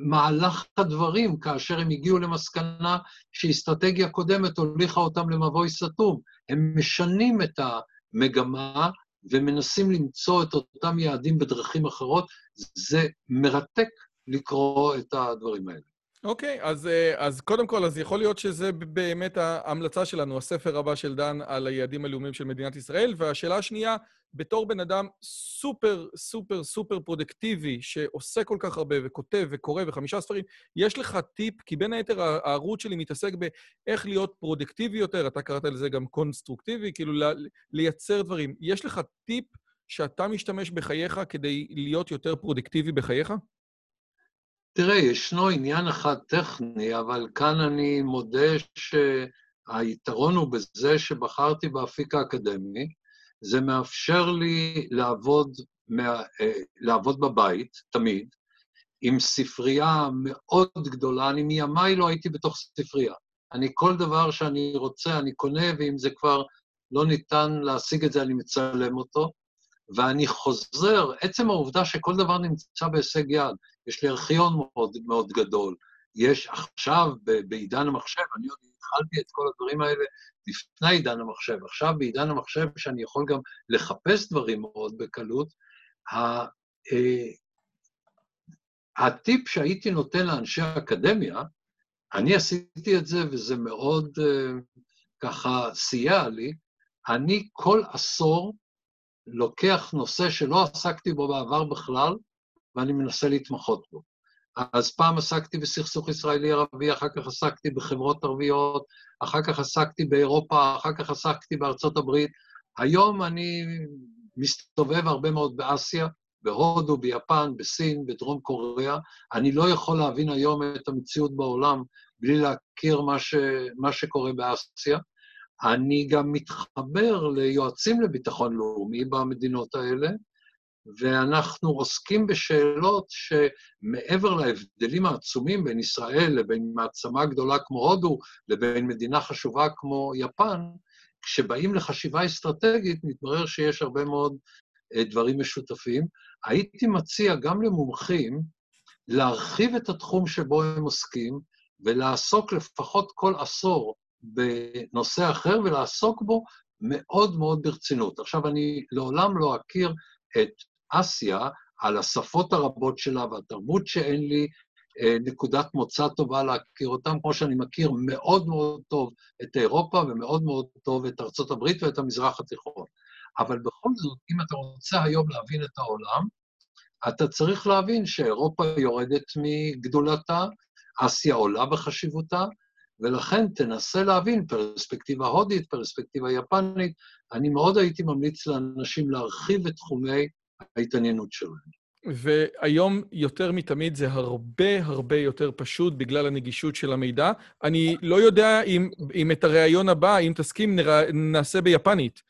מהלך הדברים, כאשר הם הגיעו למסקנה שאסטרטגיה קודמת הוליכה אותם למבוי סתום. הם משנים את המגמה ומנסים למצוא את אותם יעדים בדרכים אחרות. זה מרתק לקרוא את הדברים האלה. אוקיי, אז, אה, אז קודם כל, אז יכול להיות שזה באמת ההמלצה שלנו, הספר הבא של דן על היעדים הלאומיים של מדינת ישראל. והשאלה השנייה, בתור בן אדם סופר, סופר, סופר פרודקטיבי, שעושה כל כך הרבה וכותב וקורא וחמישה ספרים, יש לך טיפ, כי בין היתר הערוץ שלי מתעסק באיך להיות פרודקטיבי יותר, אתה קראת לזה גם קונסטרוקטיבי, כאילו לייצר דברים. יש לך טיפ שאתה משתמש בחייך כדי להיות יותר פרודקטיבי בחייך? תראה, ישנו עניין אחד טכני, אבל כאן אני מודה שהיתרון הוא בזה שבחרתי באפיק האקדמי, זה מאפשר לי לעבוד, אה, לעבוד בבית, תמיד, עם ספרייה מאוד גדולה, אני מימיי לא הייתי בתוך ספרייה. אני, כל דבר שאני רוצה, אני קונה, ואם זה כבר לא ניתן להשיג את זה, אני מצלם אותו. ואני חוזר, עצם העובדה שכל דבר נמצא בהישג יד, יש לי ארכיון מאוד, מאוד גדול, יש עכשיו, בעידן המחשב, אני עוד התחלתי את כל הדברים האלה לפני עידן המחשב, עכשיו בעידן המחשב, שאני יכול גם לחפש דברים מאוד בקלות, ה, אה, הטיפ שהייתי נותן לאנשי האקדמיה, אני עשיתי את זה וזה מאוד אה, ככה סייע לי, אני כל עשור לוקח נושא שלא עסקתי בו בעבר בכלל, ואני מנסה להתמחות בו. אז פעם עסקתי בסכסוך ישראלי-ערבי, אחר כך עסקתי בחברות ערביות, אחר כך עסקתי באירופה, אחר כך עסקתי בארצות הברית. היום אני מסתובב הרבה מאוד באסיה, בהודו, ביפן, בסין, בדרום קוריאה. אני לא יכול להבין היום את המציאות בעולם בלי להכיר מה, ש... מה שקורה באסיה. אני גם מתחבר ליועצים לביטחון לאומי במדינות האלה, ואנחנו עוסקים בשאלות שמעבר להבדלים העצומים בין ישראל לבין מעצמה גדולה כמו הודו לבין מדינה חשובה כמו יפן, כשבאים לחשיבה אסטרטגית, מתברר שיש הרבה מאוד אה, דברים משותפים. הייתי מציע גם למומחים להרחיב את התחום שבו הם עוסקים ולעסוק לפחות כל עשור בנושא אחר ולעסוק בו מאוד מאוד ברצינות. עכשיו, אני לעולם לא אכיר את אסיה על השפות הרבות שלה והתרבות שאין לי אה, נקודת מוצא טובה להכיר אותם, כמו שאני מכיר מאוד מאוד טוב את אירופה ומאוד מאוד טוב את ארצות הברית ואת המזרח התיכון. אבל בכל זאת, אם אתה רוצה היום להבין את העולם, אתה צריך להבין שאירופה יורדת מגדולתה, אסיה עולה בחשיבותה, ולכן תנסה להבין פרספקטיבה הודית, פרספקטיבה יפנית. אני מאוד הייתי ממליץ לאנשים להרחיב את תחומי ההתעניינות שלהם. והיום יותר מתמיד זה הרבה הרבה יותר פשוט בגלל הנגישות של המידע. אני לא יודע אם, אם את הראיון הבא, אם תסכים, נרא, נעשה ביפנית.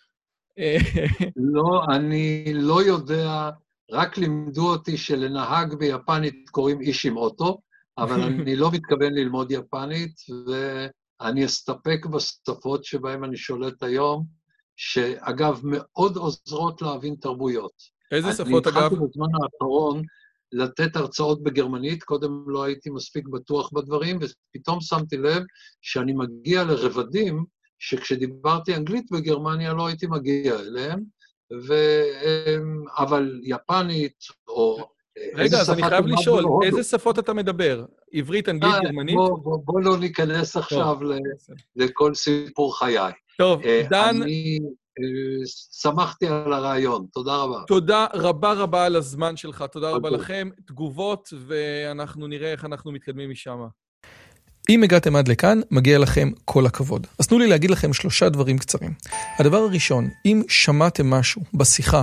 לא, אני לא יודע, רק לימדו אותי שלנהג ביפנית קוראים איש עם אוטו, אבל אני לא מתכוון ללמוד יפנית, ואני אסתפק בשפות שבהן אני שולט היום, שאגב, מאוד עוזרות להבין תרבויות. איזה שפות, אגב? אני התחלתי בזמן האחרון לתת הרצאות בגרמנית, קודם לא הייתי מספיק בטוח בדברים, ופתאום שמתי לב שאני מגיע לרבדים שכשדיברתי אנגלית בגרמניה לא הייתי מגיע אליהם, ו... אבל יפנית או רגע, אז אני חייב לשאול, איזה שפות אתה מדבר? עברית, אנגלית, אה, גרמנית? בוא לא ניכנס עכשיו לכל סיפור חיי. טוב, אה, דן... אני אה, שמחתי על הרעיון, תודה רבה. תודה רבה רבה על הזמן שלך, תודה רבה לכם. תגובות, ואנחנו נראה איך אנחנו מתקדמים משם. אם הגעתם עד לכאן, מגיע לכם כל הכבוד. אז תנו לי להגיד לכם שלושה דברים קצרים. הדבר הראשון, אם שמעתם משהו בשיחה